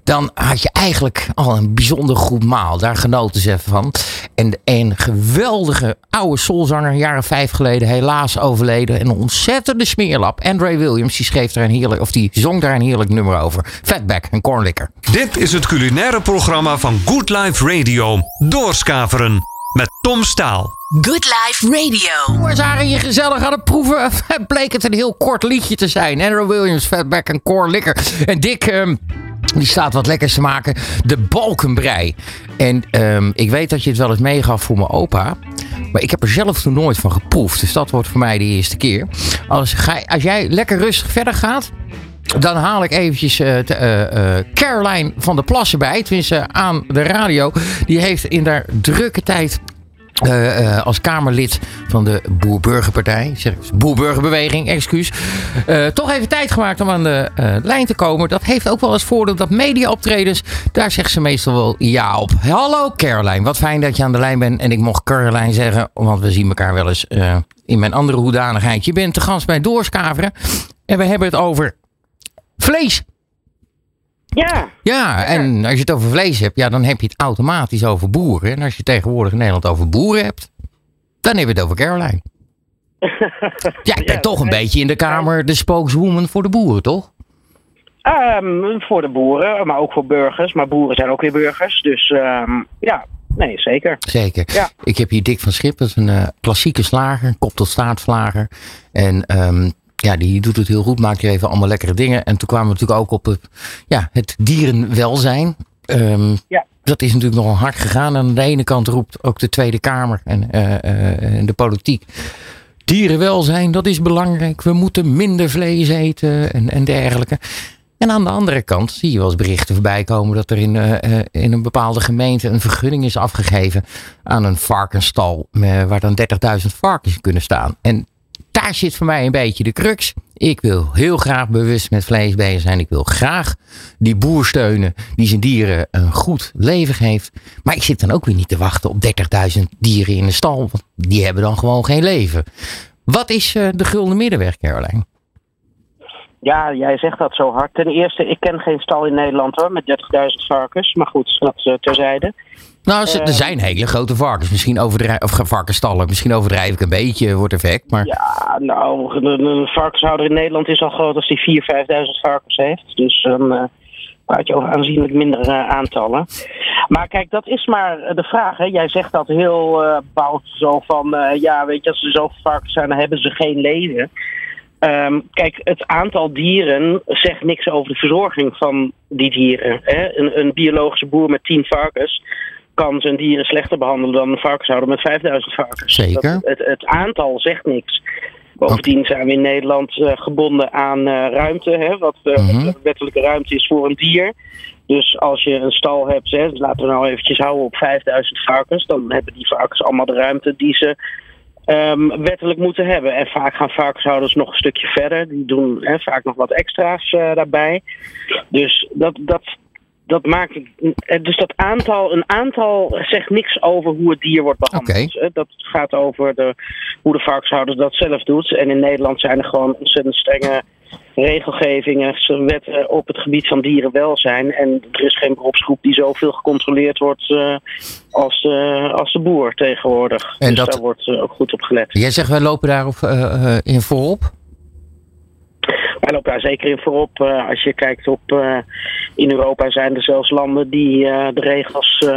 dan had je eigenlijk al een bijzonder goed maal. Daar genoten ze even van. En een geweldige oude soulzanger, jaren vijf geleden, helaas overleden. En een ontzettende smeerlap. Andre Williams, die schreef daar een heerlijk, of die zong daar een heerlijk nummer over. Fatback en cornlikker. Dit is het culinaire programma van Good Life Radio. Doorskaveren met Tom Staal. Good Life Radio. We zagen je gezellig aan het proeven. Bleek het een heel kort liedje te zijn. Andrew Williams, Fatback en cornlikker. En Dick... ehm, die staat wat lekkers te maken. De balkenbrei. En ehm, ik weet dat je het wel eens meegaf voor mijn opa. Maar ik heb er zelf nog nooit van geproefd. Dus dat wordt voor mij de eerste keer. Als, ga, als jij lekker rustig verder gaat. Dan haal ik eventjes eh, Caroline van der Plassen bij. Tenminste aan de radio. Die heeft in haar drukke tijd als Kamerlid van de Boer-Burgerpartij, zeg Boer-Burgerbeweging, excuus, toch even tijd gemaakt om aan de lijn te komen. Dat heeft ook wel eens voordeel dat media-optredens, daar zegt ze meestal wel ja op. Hallo Caroline, wat fijn dat je aan de lijn bent. En ik mocht Caroline zeggen, want we zien elkaar wel eens in mijn andere hoedanigheid. Je bent te gast bij Doorskaveren en we hebben het over vlees. Ja, Ja, en als je het over vlees hebt, ja, dan heb je het automatisch over boeren. En als je tegenwoordig in Nederland over boeren hebt, dan heb je het over Caroline. Ja, ik ben Ja, toch een beetje in de Kamer de spokeswoman voor de boeren, toch? ehm, voor de boeren, maar ook voor burgers. Maar boeren zijn ook weer burgers. Dus ehm, ja, nee, zeker. Zeker. Ja. Ik heb hier Dick van Schip, dat is een eh, klassieke slager, kop tot staartslager. En ehm, ja, die doet het heel goed, maakt hier even allemaal lekkere dingen. En toen kwamen we natuurlijk ook op het, ja, het dierenwelzijn. Ehm, Ja. Dat is natuurlijk nogal hard gegaan. Aan de ene kant roept ook de Tweede Kamer en, eh, eh, en de politiek. Dierenwelzijn, dat is belangrijk. We moeten minder vlees eten en, en dergelijke. En aan de andere kant zie je wel eens berichten voorbij komen dat er in, eh, in een bepaalde gemeente een vergunning is afgegeven aan een varkensstal waar dan 30.000 varkens kunnen staan. En daar zit voor mij een beetje de crux. Ik wil heel graag bewust met vlees bezig zijn. Ik wil graag die boer steunen die zijn dieren een goed leven geeft. Maar ik zit dan ook weer niet te wachten op 30.000 dieren in een stal. Want die hebben dan gewoon geen leven. Wat is eh, de gulden middenweg, Caroline? Ja, jij zegt dat zo hard. Ten eerste, ik ken geen stal in Nederland hoor, met 30.000 varkens. Maar goed, dat eh, terzijde. Nou, er zijn hele grote varkens. Misschien overdrijf, of varkensstallen. Misschien overdrijf ik een beetje, wordt effect. Maar Ja, nou, een, varkenshouder in Nederland is al groot als die 4.000, 5.000 varkens heeft. Dus dan eh, praat je over aanzienlijk minder eh, aantallen. Maar kijk, dat is maar eh, de vraag. Hè. Jij zegt dat heel bout zo van, ja, weet je, als er zoveel varkens zijn, dan hebben ze geen leven. Ehm, kijk, het aantal dieren zegt niks over de verzorging van die dieren. Hè. Een, een biologische boer met 10 varkens kan zijn dieren slechter behandelen dan een varkenshouder met 5000 varkens. Zeker. Dat- het, het aantal zegt niks. Bovendien zijn we in Nederland eh, gebonden aan eh, ruimte, hè, wat wat wettelijke ruimte is voor een dier. Dus als je een stal hebt, hè, dus laten we nou eventjes houden op 5000 varkens, dan hebben die varkens allemaal de ruimte die ze ehm, wettelijk moeten hebben. En vaak gaan varkenshouders nog een stukje verder. Die doen hè, vaak nog wat extra's daarbij. Dus dat, dat, dat maakt. eh, Dus dat aantal, een aantal zegt niks over hoe het dier wordt behandeld. hè. Dat gaat over de, hoe de varkenshouder dat zelf doet. En in Nederland zijn er gewoon ontzettend strenge regelgevingen, wetten op het gebied van dierenwelzijn. En er is geen beroepsgroep die zoveel gecontroleerd wordt eh, als, eh, als de boer tegenwoordig. En dus dat- daar wordt eh, ook goed op gelet. jij zegt, wij lopen daarop eh, eh, in voorop. Wij lopen daar zeker in voorop. Eh, als je kijkt op. eh, in Europa zijn er zelfs landen die eh, de regels.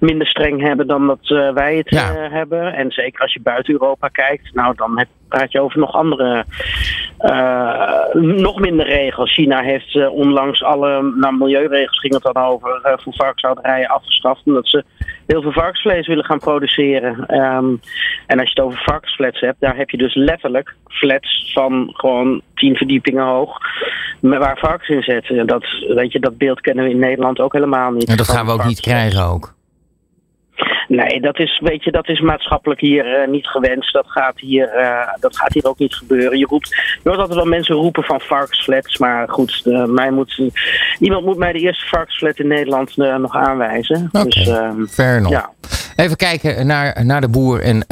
minder streng hebben dan dat wij het Ja. hebben. En zeker als je buiten Europa kijkt, nou dan heb, praat je over nog andere, nog minder regels. China heeft eh, onlangs alle, nou milieuregels ging het dan over, eh, voor varkenshouderijen afgeschaft. Omdat ze heel veel varkensvlees willen gaan produceren. Ehm, en als je het over varkensflats hebt, daar heb je dus letterlijk flats van gewoon tien verdiepingen hoog. Waar varkens in zitten. En Dat, weet je, dat beeld kennen we in Nederland ook helemaal niet. En dat gaan we ook niet krijgen ook. Nee, dat is, weet je, dat is maatschappelijk hier eh, niet gewenst. Dat gaat, hier, eh, dat gaat hier ook niet gebeuren. Je, roept, je hoort altijd wel mensen roepen van varkensflats. Maar goed, eh, mij moet, iemand moet mij de eerste varkensflat in Nederland eh, nog aanwijzen. Oké. Dus ehm, Fair enough. ja. Even kijken naar, naar de boer en,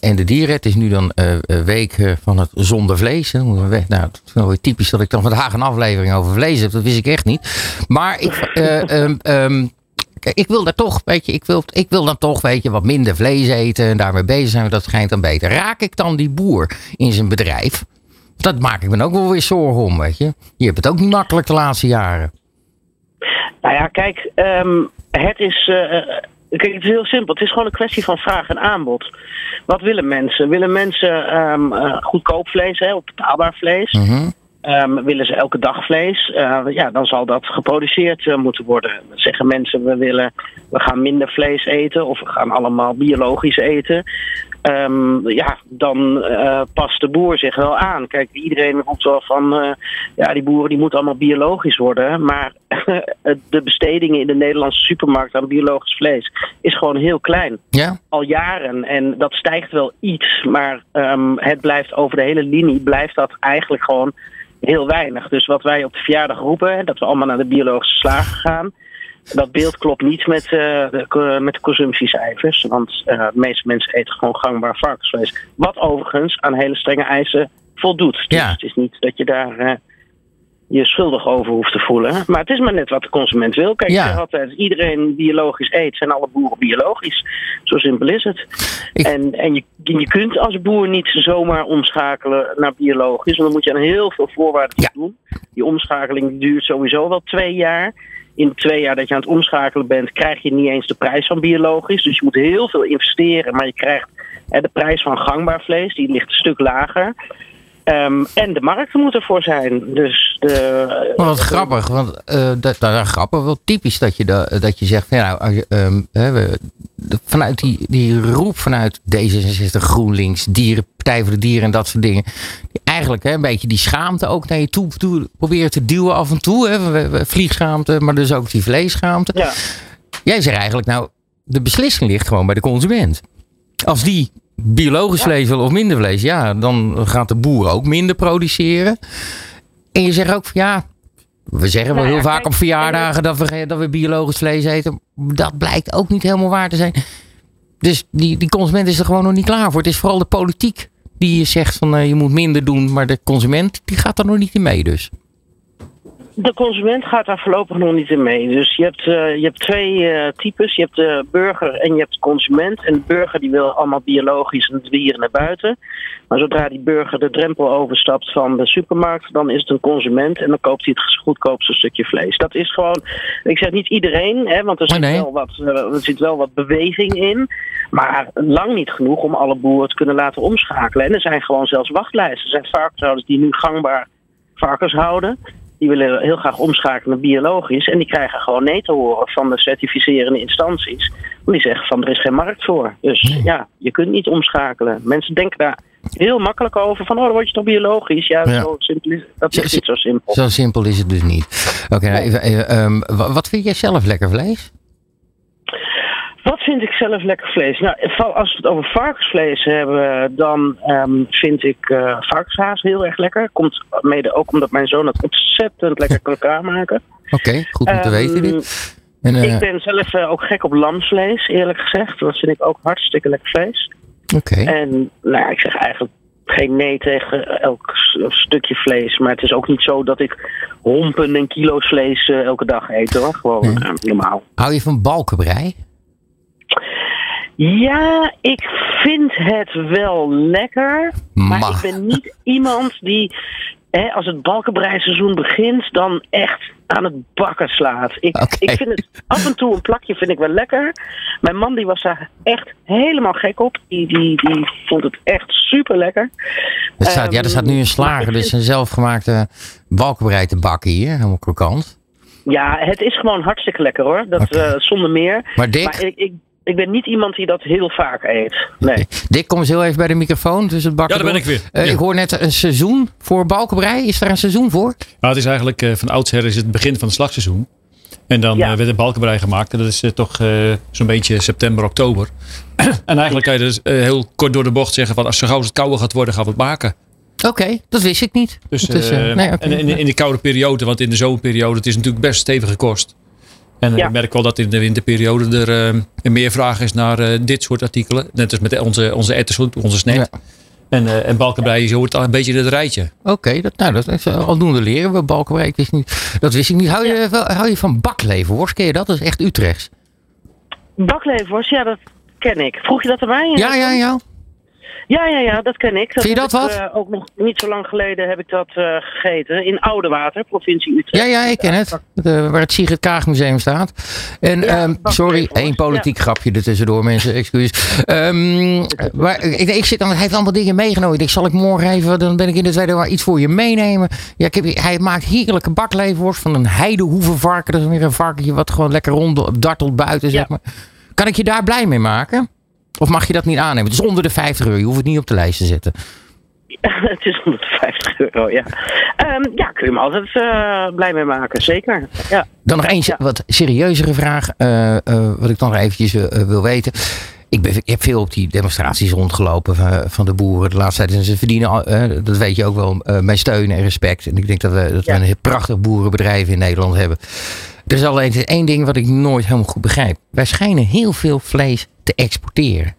en de dieren. Het is nu dan week van het zonder vlees. Nou, het is wel weer typisch dat ik dan vandaag een aflevering over vlees heb. Dat wist ik echt niet. Maar ik, eh, ehm, ehm, ik wil daar toch, weet je, ik wil, ik wil dan toch, weet je, wat minder vlees eten en daarmee bezig zijn. Dat schijnt dan beter. Raak ik dan die boer in zijn bedrijf? Dat maak ik me ook wel weer zorgen om, weet je. Je hebt het ook niet makkelijk de laatste jaren. Nou ja, kijk, ehm, het is. eh, eh, Kijk, het is heel simpel. Het is gewoon een kwestie van vraag en aanbod. Wat willen mensen? Willen mensen ehm, eh, goedkoop vlees, hè, of betaalbaar vlees? Mhm. Ehm, willen ze elke dag vlees? Eh, ja, dan zal dat geproduceerd eh, moeten worden. Dan zeggen mensen, we willen, we gaan minder vlees eten of we gaan allemaal biologisch eten. Ehm, ja, dan eh, past de boer zich wel aan. Kijk, iedereen roept wel van, ja, die boeren die moeten allemaal biologisch worden. Maar de bestedingen in de Nederlandse supermarkt aan biologisch vlees is gewoon heel klein Ja? al jaren. En dat stijgt wel iets, maar ehm, het blijft over de hele linie blijft dat eigenlijk gewoon heel weinig. Dus wat wij op de verjaardag roepen, dat we allemaal naar de biologische slager gaan. Dat beeld klopt niet met, eh, de, met de consumptiecijfers. Want eh, de meeste mensen eten gewoon gangbaar varkensvlees. Wat overigens aan hele strenge eisen voldoet. Dus Ja. het is niet dat je daar eh, je schuldig over hoeft te voelen. Maar het is maar net wat de consument wil. Kijk, Ja. altijd, als iedereen biologisch eet, zijn alle boeren biologisch. Zo simpel is het. Ik- En, en je, je kunt als boer niet zomaar omschakelen naar biologisch. Want dan moet je aan heel veel voorwaarden Ja. doen. Die omschakeling duurt sowieso wel twee jaar. In twee jaar dat je aan het omschakelen bent, krijg je niet eens de prijs van biologisch. Dus je moet heel veel investeren, maar je krijgt hè, de prijs van gangbaar vlees, die ligt een stuk lager. Ehm, en de markten moeten ervoor zijn. Dus de, Maar wat grappig, want eh, dat, dat, grappig, wel typisch dat je, da- dat je zegt, van, nou, als je, ehm, hè, we, de- vanuit die, die roep vanuit D66, GroenLinks, dieren, Partij voor de Dieren en dat soort dingen. Die eigenlijk hè, een beetje die schaamte ook naar je toe, toe proberen te duwen af en toe. Hè, vliegschaamte, maar dus ook die vleesschaamte. ja. Jij zegt eigenlijk, nou, de beslissing ligt gewoon bij de consument. Als die biologisch vlees wil of minder vlees, ja, dan gaat de boer ook minder produceren. En je zegt ook, van, ja, we zeggen wel Nou ja, heel vaak kijk, op verjaardagen dat we, dat we biologisch vlees eten. Dat blijkt ook niet helemaal waar te zijn. Dus die, die consument is er gewoon nog niet klaar voor. Het is vooral de politiek die zegt van eh, je moet minder doen, maar de consument die gaat er nog niet in mee dus. De consument gaat daar voorlopig nog niet in mee. Dus je hebt, eh, je hebt twee eh, types. Je hebt de burger en je hebt de consument. En de burger die wil allemaal biologisch en dieren naar buiten. Maar zodra die burger de drempel overstapt van de supermarkt, dan is het een consument en dan koopt hij het goedkoopste stukje vlees. Dat is gewoon, ik zeg niet iedereen, hè, want er Oh, zit, nee. wel wat, eh, er zit wel wat beweging in. Maar lang niet genoeg om alle boeren te kunnen laten omschakelen. En er zijn gewoon zelfs wachtlijsten. Er zijn varkenshouders die nu gangbaar varkens houden. Die willen heel graag omschakelen naar biologisch. En die krijgen gewoon nee te horen van de certificerende instanties. Want die zeggen van er is geen markt voor. Dus ja, je kunt niet omschakelen. Mensen denken daar heel makkelijk over. Van oh, dan word je toch biologisch. Ja, Ja. Zo simpel is, dat Zo- is niet zo simpel. Zo simpel is het dus niet. Oké, nou, even, ehm, wa- wat vind jij zelf lekker vlees? Wat vind ik zelf lekker vlees? Nou, als we het over varkensvlees hebben, dan ehm, vind ik eh varkenshaas heel erg lekker. Komt mede ook omdat mijn zoon het ontzettend lekker kan klaarmaken. Oké, goed om te Ehm, weten dit. En, eh, Ik ben zelf eh, ook gek op lamsvlees, eerlijk gezegd. Dat vind ik ook hartstikke lekker vlees. Oké. En nou ik zeg eigenlijk geen nee tegen elk stukje vlees. Maar het is ook niet zo dat ik hompen en kilo's vlees eh, elke dag eet hoor. Gewoon Nee. eh, normaal. Hou je van balkenbrei? Ja, ik vind het wel lekker. Maar ik ben niet iemand die hè, als het balkenbreiseizoen begint, dan echt aan het bakken slaat. Ik, ik vind het af en toe een plakje vind ik wel lekker. Mijn man die was daar echt helemaal gek op. Die, die, die vond het echt super lekker. Er staat, ja, er staat nu een maar slager, dus een zelfgemaakte balkenbereid te bakken hier. Helemaal krokant. Ja, het is gewoon hartstikke lekker hoor. Dat eh, zonder meer. Maar Maar ik, ik, ik ben niet iemand die dat heel vaak eet. Nee. Dick, kom eens heel even bij de microfoon tussen het bakken Ja, daar ben ik weer. Eh, Ja. Ik hoor net een seizoen voor balkenbrei. Is daar een seizoen voor? Nou, het is eigenlijk eh, van oudsher is het begin van het slagseizoen. En dan Ja. eh, werd een balkenbrei gemaakt. En dat is toch eh, zo'n beetje september, oktober. en eigenlijk kan je dus heel kort door de bocht zeggen van als zo gauw als het kouder gaat worden, gaan we het maken. Oké, dat wist ik niet. Dus, nee, oké. en in, in de koude periode, want in de zomerperiode, het is natuurlijk best stevige kost. En eh, Ja. ik merk wel dat in de winterperiode er eh, meer vraag is naar eh, dit soort artikelen. Net als met onze, onze ettersoep, onze. Ja. En, eh en balkenbrei hoort al een beetje het rijtje. Oké, dat, nou, dat is aldoende leren we balkenbrei. Ik wist niet, dat wist ik niet. Hou je, wel, hou je van bakleverworst? Ken je dat? Dat is echt Utrechts. Bakleverworst, ja, dat ken ik. Vroeg je dat erbij? Ja, ja, ja. Ja, ja, ja, dat ken ik. Vind je dat ik, wat? eh, ook nog niet zo lang geleden heb ik dat eh, gegeten. In Oudewater, provincie Utrecht. Ja, ja, ik ken het. De- waar het Sigrid Kaag Museum staat. En, Ja, ehm, sorry, één politiek grapje er tussendoor, mensen. Excuus. Maar, ik, ik zit dan, hij heeft allemaal dingen meegenomen. Ik denk, zal ik morgen even, dan ben ik in de tweede waar iets voor je meenemen. Ja, ik heb, hij maakt heerlijke bakleverworst van een heidehoevenvarken. Dat is weer een varkentje wat gewoon lekker rond dartelt buiten, zeg Ja. maar. Kan ik je daar blij mee maken? Of mag je dat niet aannemen? Het is onder de 50 euro. Je hoeft het niet op de lijst te zetten. het is 150 euro, ja. Ehm, ja, kun je me altijd eh, blij mee maken, zeker. Ja. Dan nog één Ja. wat serieuzere vraag. eh, eh, wat ik dan nog eventjes wil weten. Ik, ben, ik heb veel op die demonstraties rondgelopen van, van de boeren de laatste tijd. En ze verdienen, dat weet je ook wel, mijn steun en respect. En ik denk dat we, dat we een heel prachtig boerenbedrijf in Nederland hebben. Er is alleen één ding wat ik nooit helemaal goed begrijp. Wij schijnen heel veel vlees te exporteren.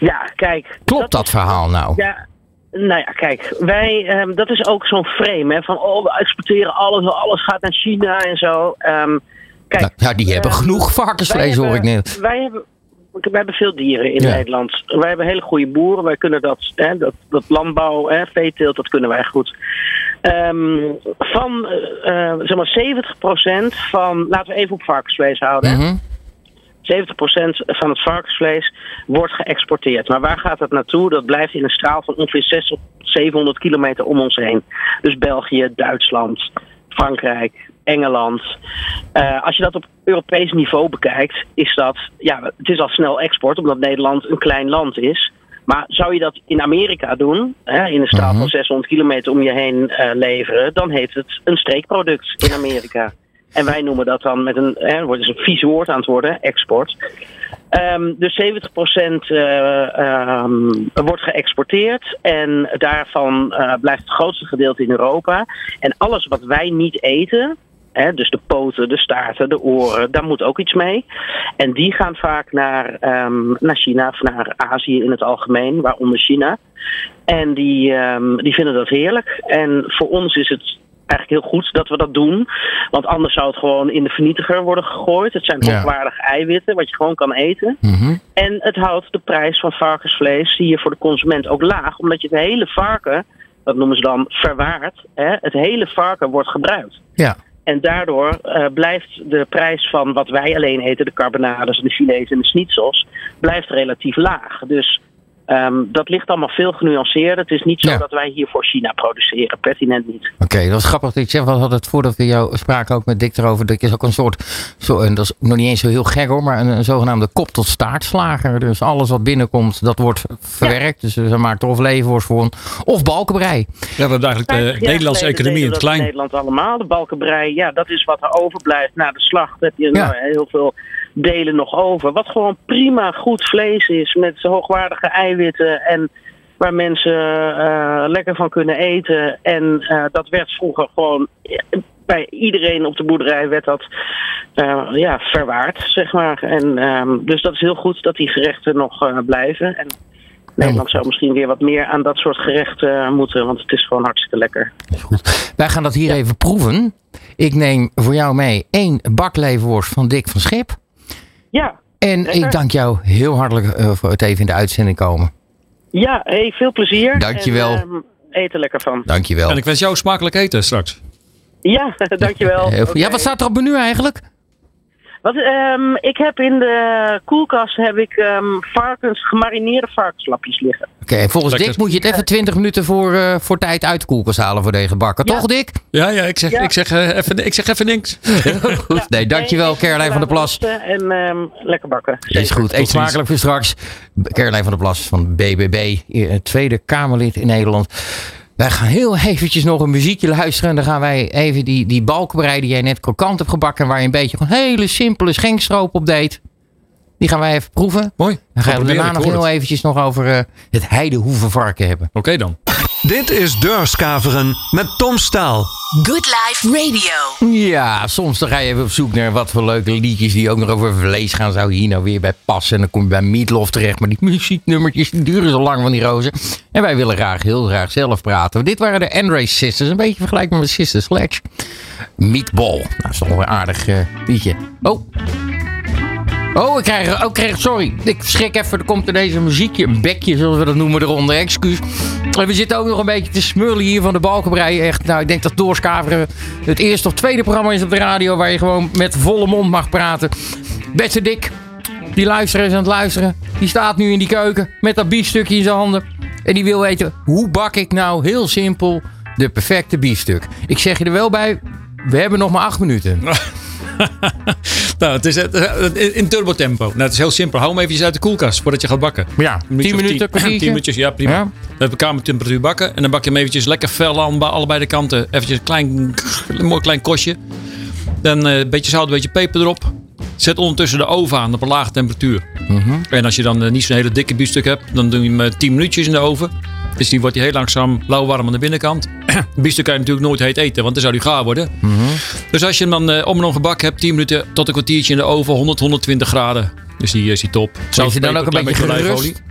ja, kijk. Klopt dat is- verhaal nou? Ja, nou ja, kijk, wij, ehm, dat is ook zo'n frame, hè, van oh, we exporteren alles, alles gaat naar China en zo. Ehm, kijk, Nou, ja, die hebben ehm, genoeg varkensvlees, hoor ik net. Wij hebben, wij hebben veel dieren in Ja. Nederland. Wij hebben hele goede boeren. Wij kunnen dat, hè, dat, dat landbouw, hè, veeteelt, dat kunnen wij goed. Van eh, zeg maar 70% van, laten we even op varkensvlees houden. Mhm. 70% van het varkensvlees wordt geëxporteerd. Maar waar gaat dat naartoe? Dat blijft in een straal van ongeveer 600, 700 kilometer om ons heen. Dus België, Duitsland, Frankrijk, Engeland. Eh, als je dat op Europees niveau bekijkt, is dat, ja, het is al snel export, omdat Nederland een klein land is. Maar zou je dat in Amerika doen, hè, in een straal Mhm. van 600 kilometer om je heen eh, leveren, dan heet het een streekproduct in Amerika. En wij noemen dat dan met een, hè, wordt dus een vies woord aan het worden, export. Ehm, dus 70% eh, ehm, wordt geëxporteerd en daarvan eh, blijft het grootste gedeelte in Europa. En alles wat wij niet eten, hè, dus de poten, de staarten, de oren, daar moet ook iets mee. En die gaan vaak naar, ehm, naar China of naar Azië in het algemeen, waaronder China. En die, die vinden dat heerlijk. En voor ons is het eigenlijk heel goed dat we dat doen. Want anders zou het gewoon in de vernietiger worden gegooid. Het zijn Ja. hoogwaardige eiwitten, wat je gewoon kan eten. Mhm. En het houdt de prijs van varkensvlees, zie je voor de consument ook laag. Omdat je het hele varken, dat noemen ze dan verwaard, hè, het hele varken wordt gebruikt. Ja. En daardoor eh, blijft de prijs van wat wij alleen eten, de carbonades, de filets en de schnitzels, blijft relatief laag. Dus ehm, dat ligt allemaal veel genuanceerder. Het is niet zo Ja. dat wij hier voor China produceren, pertinent niet. Oké, dat was grappig dat ik zeg. We hadden het voordat we jou spraken ook met Dick erover. Dat is ook een soort, zo, en dat is nog niet eens zo heel gek hoor, maar een, een zogenaamde kop tot staartslager. Dus alles wat binnenkomt, dat wordt verwerkt. Dus ze maakt er of leverworst voor of balkenbrei. Ja, we hebben eigenlijk 50 de jaar Nederlandse economie in het klein. Nederland allemaal. De balkenbrei, ja, dat is wat er overblijft na de slacht. Heb je Ja. nou, heel veel delen nog over. Wat gewoon prima goed vlees is met hoogwaardige eiwitten en waar mensen eh, lekker van kunnen eten. En eh, dat werd vroeger gewoon eh, bij iedereen op de boerderij werd dat ja, verwaard, zeg maar. En, ehm, dus dat is heel goed dat die gerechten nog blijven. En Nederland zou misschien weer wat meer aan dat soort gerechten moeten, want het is gewoon hartstikke lekker. Goed. Wij gaan dat hier even proeven. Ik neem voor jou mee één bakleverworst van Dick van Schip. Ja, En Lekker. ik dank jou heel hartelijk eh, voor het even in de uitzending komen. ja hey, veel plezier. Dankjewel. En, ehm, eet er lekker van. Dankjewel. En ik wens jou smakelijk eten straks. Ja, dankjewel. Heel goed. Ja, wat staat er op het menu eigenlijk? Wat, ehm, ik heb in de koelkast heb ik ehm, varkens, gemarineerde varkenslapjes liggen. Oké, volgens Lekker. Dick moet je het even 20 minuten voor, eh, voor tijd uit de koelkast halen voor deze bakken. Ja. Toch, Dick? Ja, ja, ik zeg, Ja. Ik zeg, eh, even, ik zeg even niks. Goed. Nee, dankjewel, Nee, Caroline van der Plas. En ehm, lekker bakken. Is goed. Eet smakelijk voor straks. Caroline van der Plas van BBB, eh, Tweede Kamerlid in Nederland. Wij gaan heel eventjes nog een muziekje luisteren. En dan gaan wij even die, die balkenbrei die jij net krokant hebt gebakken. Waar je een beetje gewoon hele simpele schenkstroop op deed. Die gaan wij even proeven. Mooi. Dan gaan we daarna nog heel eventjes nog over eh, het heidehoevenvarken hebben. Oké dan. Dit is Deurskaveren met Tom Staal. Good Life Radio. Ja, soms dan ga je even op zoek naar wat voor leuke liedjes die ook nog over vlees gaan. Zou hier nou weer bij passen? En dan kom je bij Meatloaf terecht. Maar die muzieknummertjes die duren zo lang van die rozen. En wij willen graag, heel graag zelf praten. Dit waren de Andre Sisters. Een beetje vergelijkbaar met Sister Sledge. Meatball. Nou, dat is toch wel een aardig eh, liedje. Oh. Oh, ik krijg, oh, krijg, sorry. Ik schrik even. Er komt ineens een muziekje, een bekje, zoals we dat noemen, eronder. Excuus. En we zitten ook nog een beetje te smullen hier van de balkenbrei. Echt, nou, ik denk dat Doorskaveren het eerste of tweede programma is op de radio... waar je gewoon met volle mond mag praten. Beste Dick, die luisteraar is aan het luisteren. Die staat nu in die keuken met dat biefstukje in zijn handen. En die wil weten, hoe bak ik nou heel simpel de perfecte biefstuk? Ik zeg je er wel bij, we hebben nog maar acht minuten. Nou, het is eh, in- in turbo tempo. Nou, het is heel simpel. Hou hem eventjes uit de koelkast voordat je gaat bakken. Ja, Een 10 minuutje of minuten, kwartiertje. 10 minuutjes, ja prima. Ja. We hebben kamertemperatuur bakken. En dan bak je hem eventjes lekker fel aan allebei de kanten. Eventjes een klein, een mooi klein kostje. Dan eh, een beetje zout, een beetje peper erop. Zet ondertussen de oven aan op een lage temperatuur. Mhm. En als je dan eh, niet zo'n hele dikke biefstuk hebt, dan doe je hem eh, 10 minuutjes in de oven. Dus die wordt hij heel langzaam lauwwarm aan de binnenkant. biefstuk kan je natuurlijk nooit heet eten, want dan zou die gaar worden. Mhm. Dus als je hem dan eh, om en om gebakken hebt, 10 minuten tot een kwartiertje in de oven, 100, 120 graden. Dus die is die top. Zou je dan ook een beetje olijfolie. gerust?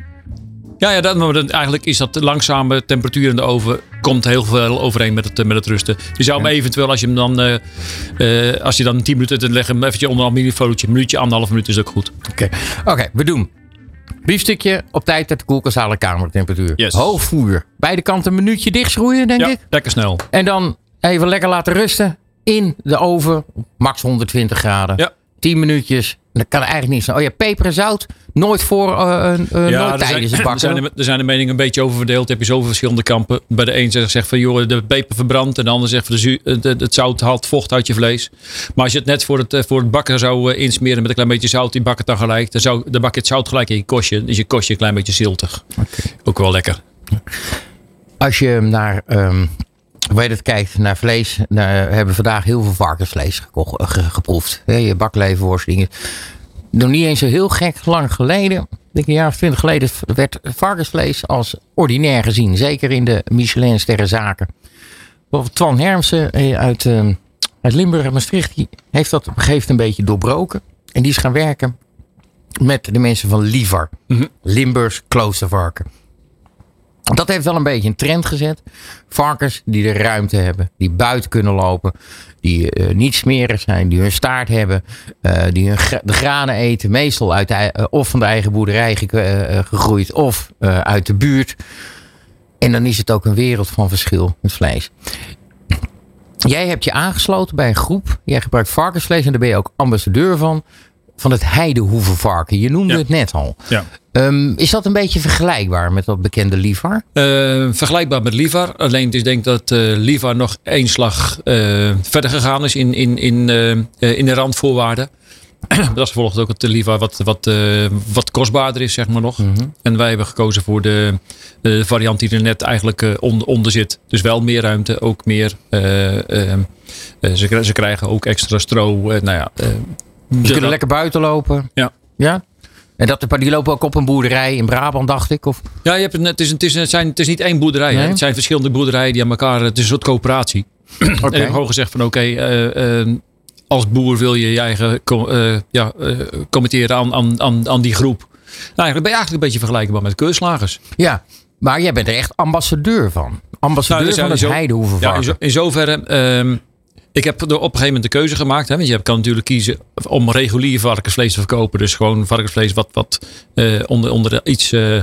Ja, ja dat, maar dan, eigenlijk is dat langzame temperatuur in de oven. Komt heel veel overeen met het, eh, met het rusten. Je zou hem eventueel, als je hem dan. eh, eh, als je dan 10 minuten. dan leg hem eventjes onder een minifolietje. Een minuutje, anderhalf minuut is ook goed. Oké, Oké, we doen. Biefstukje op tijd uit de koelkast halen, kamertemperatuur. Yes. Hoog vuur. Beide kanten een minuutje dichtschroeien, denk Ja, ik. lekker snel. En dan even lekker laten rusten in de oven. Max 120 graden. Ja. 10 minuutjes. Dat kan eigenlijk niet zijn. Oh ja, peper en zout. Nooit voor, eh, eh, nooit er tijdens zijn, het er, bakken. zijn, de- er zijn de meningen een beetje over verdeeld. Heb je zoveel verschillende kampen. Bij de een zegt, zegt van joh, de peper verbrandt. En de ander zegt van de zu- eh, de- het zout haalt vocht uit je vlees. Maar als je het net voor het, voor het bakken zou insmeren met een klein beetje zout. Die bak het dan gelijk. Dan, zou, dan bak je het zout gelijk in je kostje. Is je kostje een klein beetje ziltig. Ook wel lekker. Als je naar, ehm hoe heet het, kijkt naar vlees. Nou, we hebben vandaag heel veel varkensvlees geko- eh, ge- geproefd. Je bakleverworst, dingen. Nog niet eens zo heel gek lang geleden. Ik denk een jaar of twintig geleden werd varkensvlees als ordinair gezien. Zeker in de Michelin sterrenzaken. Bijvoorbeeld Twan Hermsen eh, uit, ehm, uit Limburg en Maastricht. Die heeft dat op een gegeven moment een beetje doorbroken. En die is gaan werken met de mensen van Livar. Limburgs kloostervarken. Dat heeft wel een beetje een trend gezet. Varkens die de ruimte hebben, die buiten kunnen lopen, die eh, niet smerig zijn, die hun staart hebben, eh, die de granen eten, meestal uit de, eh, of van de eigen boerderij ge- gegroeid of uit de buurt. En dan is het ook een wereld van verschil met vlees. Jij hebt je aangesloten bij een groep. Jij gebruikt varkensvlees en daar ben je ook ambassadeur van. Van het heidehoevenvarken. Je noemde Ja. het net al. Ja. Ehm, is dat een beetje vergelijkbaar met dat bekende Livar? Eh, vergelijkbaar met Livar. Alleen is denk ik dat eh Livar nog één slag eh, verder gegaan is in, in, in, in de randvoorwaarden. dat is ook het Livar wat, wat, wat kostbaarder is, zeg maar nog. En wij hebben gekozen voor de, de variant die er net eigenlijk onder, onder zit. Dus wel meer ruimte, ook meer. ze, ze krijgen ook extra stro. nou ja, Die de- kunnen lekker buiten lopen. Ja. Ja? En dat, die lopen ook op een boerderij in Brabant, dacht ik? Of? Ja, je hebt het, het, is, het, is, het, zijn, het is niet één boerderij. hè. Het zijn verschillende boerderijen die aan elkaar. Het is een soort coöperatie. En ik heb gewoon gezegd van oké, eh, eh, als boer wil je je eigen eh, ja, committeren aan, aan, aan, aan die groep. Nou, eigenlijk ben je eigenlijk een beetje vergelijkbaar met keurslagers. Ja. Maar jij bent er echt ambassadeur van. Ambassadeur Nou, van het zo- Ja, heidehoevenvarken. in, zo, in zoverre. Ik heb er op een gegeven moment de keuze gemaakt. Hè, want je kan natuurlijk kiezen om regulier varkensvlees te verkopen. Dus gewoon varkensvlees wat, wat eh, onder, onder de iets eh,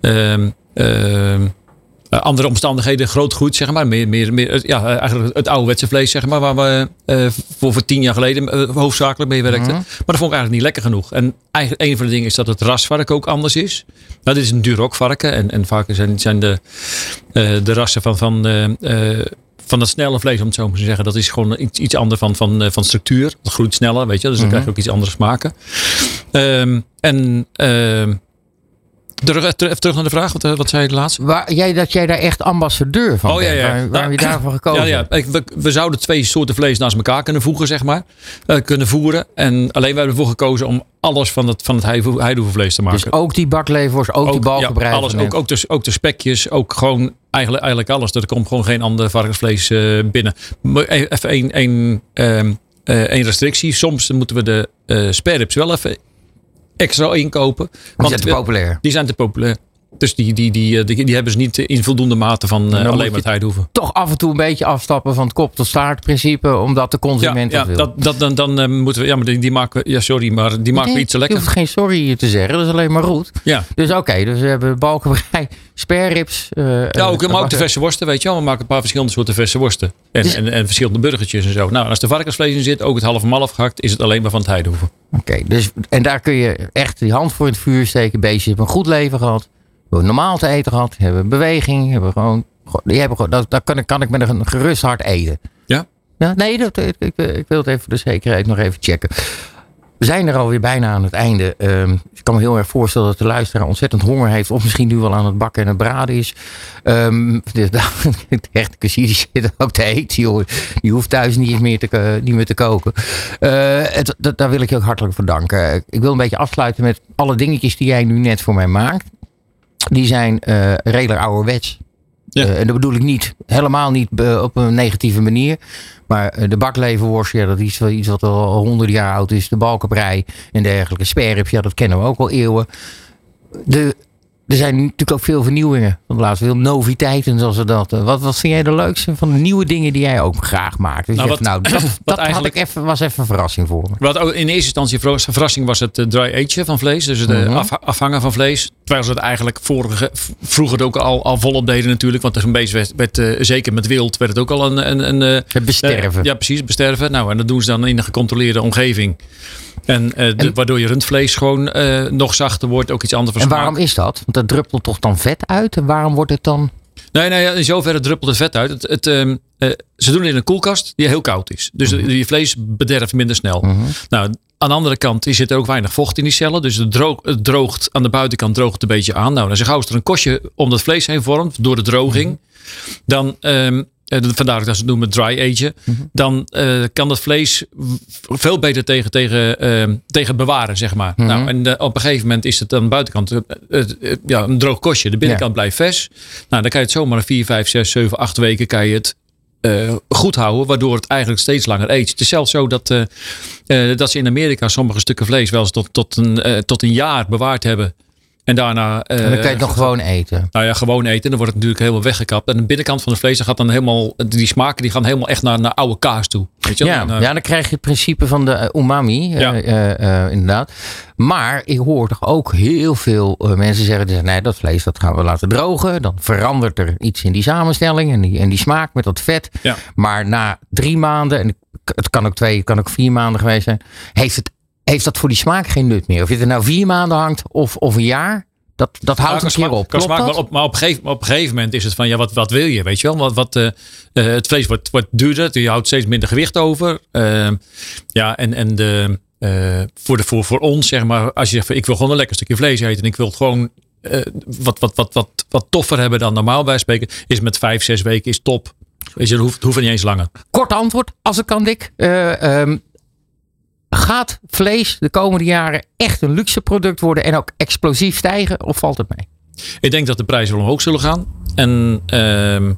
ehm, ehm, eh, andere omstandigheden groot groeit, zeg maar. Meer, meer, meer, ja, eigenlijk het ouderwetse vlees, zeg maar, waar we eh, voor, voor tien jaar geleden hoofdzakelijk mee werkten. Maar dat vond ik eigenlijk niet lekker genoeg. En eigenlijk een van de dingen is dat het rasvarken ook anders is. Nou, dit is een Duroc-varken. En, en vaak zijn, zijn de, de rassen van, van, van dat snelle vlees, om het zo maar te zeggen. Dat is gewoon iets, iets anders van, van, eh, van structuur. Dat groeit sneller, weet je. Dus dan krijg je ook iets andere smaken. Ehm, en ehm, terug, terug- naar de vraag. Wat, eh, wat zei je laatst? Waar, jij, dat jij daar echt ambassadeur van Oh ja, bent. ja. Waar, waar Nou, heb je daarvoor gekozen? Ja, ja. We, we zouden twee soorten vlees naast elkaar kunnen voegen, zeg maar. Eh, kunnen voeren. En alleen wij hebben ervoor gekozen om alles van het, van het te maken. Dus ook die bakleverworst, ook, die ja, balkenbreid. alles, ook, ook, de, ook de spekjes, ook gewoon eigenlijk, eigenlijk alles. Er komt gewoon geen ander varkensvlees eh, binnen. Maar e- Even één één, ehm, eh, één restrictie. Soms moeten we de spareribs wel even extra inkopen. Die zijn te populair. Die zijn te populair. Dus die, die, die, eh, die, die hebben ze niet in voldoende mate van eh, alleen je- maar het heidehoeven. Toch af en toe een beetje afstappen van het kop tot staart principe, omdat de Ja, consument ja dat wil. dat, dat, dan, dan eh, moeten we. Ja, maar die, die maken we. Ja, sorry, maar die maken we iets te Je lekker. hoeft geen sorry te zeggen, dat is alleen maar goed. Ja. Dus oké, dus we hebben balkenbrei, spareribs. eh, Ja, ook, maar ook de verse worsten, weet je wel. We maken een paar verschillende soorten verse worsten. En, Dus- en, en verschillende burgertjes en zo. Nou, als er varkensvlees in zit, ook het halve mal afgehakt, is het alleen maar van het heidehoeven. Oké, dus, en daar kun je echt die hand voor in het vuur steken. Beestjes hebben een goed leven gehad. Hebben normaal te eten gehad. Hebben beweging. Hebben gewoon, die hebben gewoon, dat, dat kan, ik- kan ik met een gerust hart eten. Ja? Ja, nee, dat, ik, ik, ik wil het even voor de zekerheid nog even checken. We zijn er alweer bijna aan het einde. Ehm, ik kan me heel erg voorstellen dat de luisteraar ontzettend honger heeft. Of misschien nu wel aan het bakken en het braden is. Ehm de, hier die zit ook te eten. Joh. Die hoeft thuis niet meer te, ko- niet meer te koken. Eh, het, dat, daar wil ik je ook hartelijk voor danken. Ik wil een beetje afsluiten met alle dingetjes die jij nu net voor mij maakt. Die zijn eh redelijk ouderwets. Ja. Eh, en dat bedoel ik niet, helemaal niet eh, op een negatieve manier. Maar de bakleverworst, ja, dat is wel iets wat al honderden jaar oud is. De balkenbrei en dergelijke. Sperrips, ja, dat kennen we ook al eeuwen. De, er zijn natuurlijk ook veel vernieuwingen. Van de laatste veel noviteiten, zoals ze dat. eh, Wat, wat vind jij de leukste van de nieuwe dingen die jij ook graag maakt? Dus Nou, wat- nou, dat, dat eigenlijk- had ik even, was even een verrassing voor me. Wat ook in eerste instantie een ver- verrassing was het eh, dry age van vlees. Dus het eh, Mhm. af- afhangen van vlees. Terwijl ze het eigenlijk vorige, vroeger ook al, al volop deden natuurlijk. Want er een beest werd, werd, zeker met wild, werd het ook al een... een, een Het besterven. ja, precies, besterven. Nou, en dat doen ze dan in een gecontroleerde omgeving. En, eh, de- En- waardoor je rundvlees gewoon eh, nog zachter wordt. Ook iets anders van en smaak. waarom is dat? Want dat druppelt toch dan vet uit? En waarom wordt het dan... Nee, nee, ja, in zoverre druppelt het vet uit. Het, het, ehm, eh, ze doen het in een koelkast die heel koud is. Dus je vlees bederft minder snel. Nou, aan de andere kant is er ook weinig vocht in die cellen. Dus het, droog, het droogt aan de buitenkant droogt het een beetje aan. Nou, dan zo gauw als er een kostje om dat vlees heen vormt door de droging. Dan, ehm, eh, vandaar dat ze het noemen dry age. Dan eh, kan dat vlees veel beter tegen, tegen, ehm, tegen bewaren, zeg maar. Nou, en eh, op een gegeven moment is het aan de buitenkant eh, eh, ja, een droog kostje. De binnenkant blijft vers. Nou, dan kan je het zomaar 4, 5, 6, 7, 8 weken kan je het eh, goed houden, waardoor het eigenlijk steeds langer eet. Het is zelfs zo dat, eh, eh, dat ze in Amerika sommige stukken vlees wel eens tot, tot, een, eh, tot een jaar bewaard hebben. En daarna. eh, En dan kan je het nog gewoon eten. nou ja, gewoon eten. Dan wordt het natuurlijk helemaal weggekapt. En de binnenkant van het vlees gaat dan helemaal. Die smaken die gaan helemaal echt naar, naar oude kaas toe. Weet je? Ja, En, eh, ja, dan krijg je het principe van de eh, umami. eh, Ja. eh, eh, inderdaad. Maar ik hoor toch ook heel veel eh, mensen zeggen: nee, dat vlees dat gaan we laten drogen. Dan verandert er iets in die samenstelling en die, en die smaak met dat vet. Ja. Maar na drie maanden, en het kan ook twee, het kan ook vier maanden geweest zijn, heeft, het, heeft dat voor die smaak geen nut meer. Of je er nou vier maanden hangt of, of een jaar, dat, dat houdt kan een keer smaak- op. Klopt smaak dat? wel op, maar op een, gegeven, op een gegeven moment is het van, ja, wat, wat wil je? Weet je wel? Wat, wat, eh, eh, het vlees wordt, wordt duurder. Je houdt steeds minder gewicht over. Eh, ja, en, en de, eh, voor, de, voor, voor ons, zeg maar, als je zegt, van, ik wil gewoon een lekker stukje vlees eten. En ik wil het gewoon wat, wat, wat, wat, wat toffer hebben dan normaal bij spreken. Is met vijf, zes weken is top. Weet je, dat hoeft, hoeft niet eens langer. Kort antwoord, als het kan, Dick. Eh, ehm, gaat vlees de komende jaren echt een luxe product worden en ook explosief stijgen? Of valt het mee? Ik denk dat de prijzen wel omhoog zullen gaan. En ehm,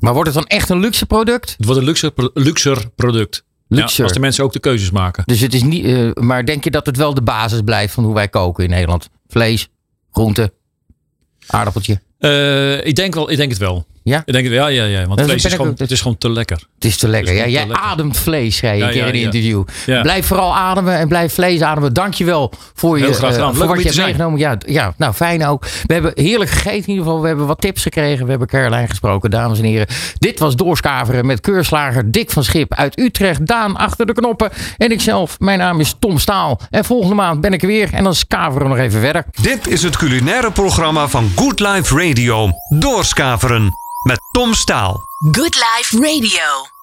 Maar wordt het dan echt een luxe product? het wordt een luxer, luxer product. Ja, Luxer. als de mensen ook de keuzes maken. Dus het is niet. eh, maar denk je dat het wel de basis blijft van hoe wij koken in Nederland? Vlees, groente, aardappeltje. Eh, ik, denk wel, ik denk het wel. Ja? Ik denk, ja, ja, ja. Want Dat vlees is gewoon, het is gewoon te lekker. Het is te lekker. Ja, jij te lekker. ademt vlees, zei je Ja, een keer ja, in een interview. Ja. Blijf vooral ademen en blijf vlees ademen. Dankjewel voor, je, gedaan. voor wat je hebt meegenomen. Ja, ja, nou fijn ook. We hebben heerlijk gegeten in ieder geval. We hebben wat tips gekregen. We hebben Caroline gesproken, dames en heren. Dit was Doorskaveren met keurslager Dick van Schip uit Utrecht. Daan achter de knoppen. En ikzelf, mijn naam is Tom Staal. En volgende maand ben ik er weer. En dan skaveren we nog even verder. Dit is het culinaire programma van Good Life Radio. Doorskaveren met Tom Staal. Good Life Radio.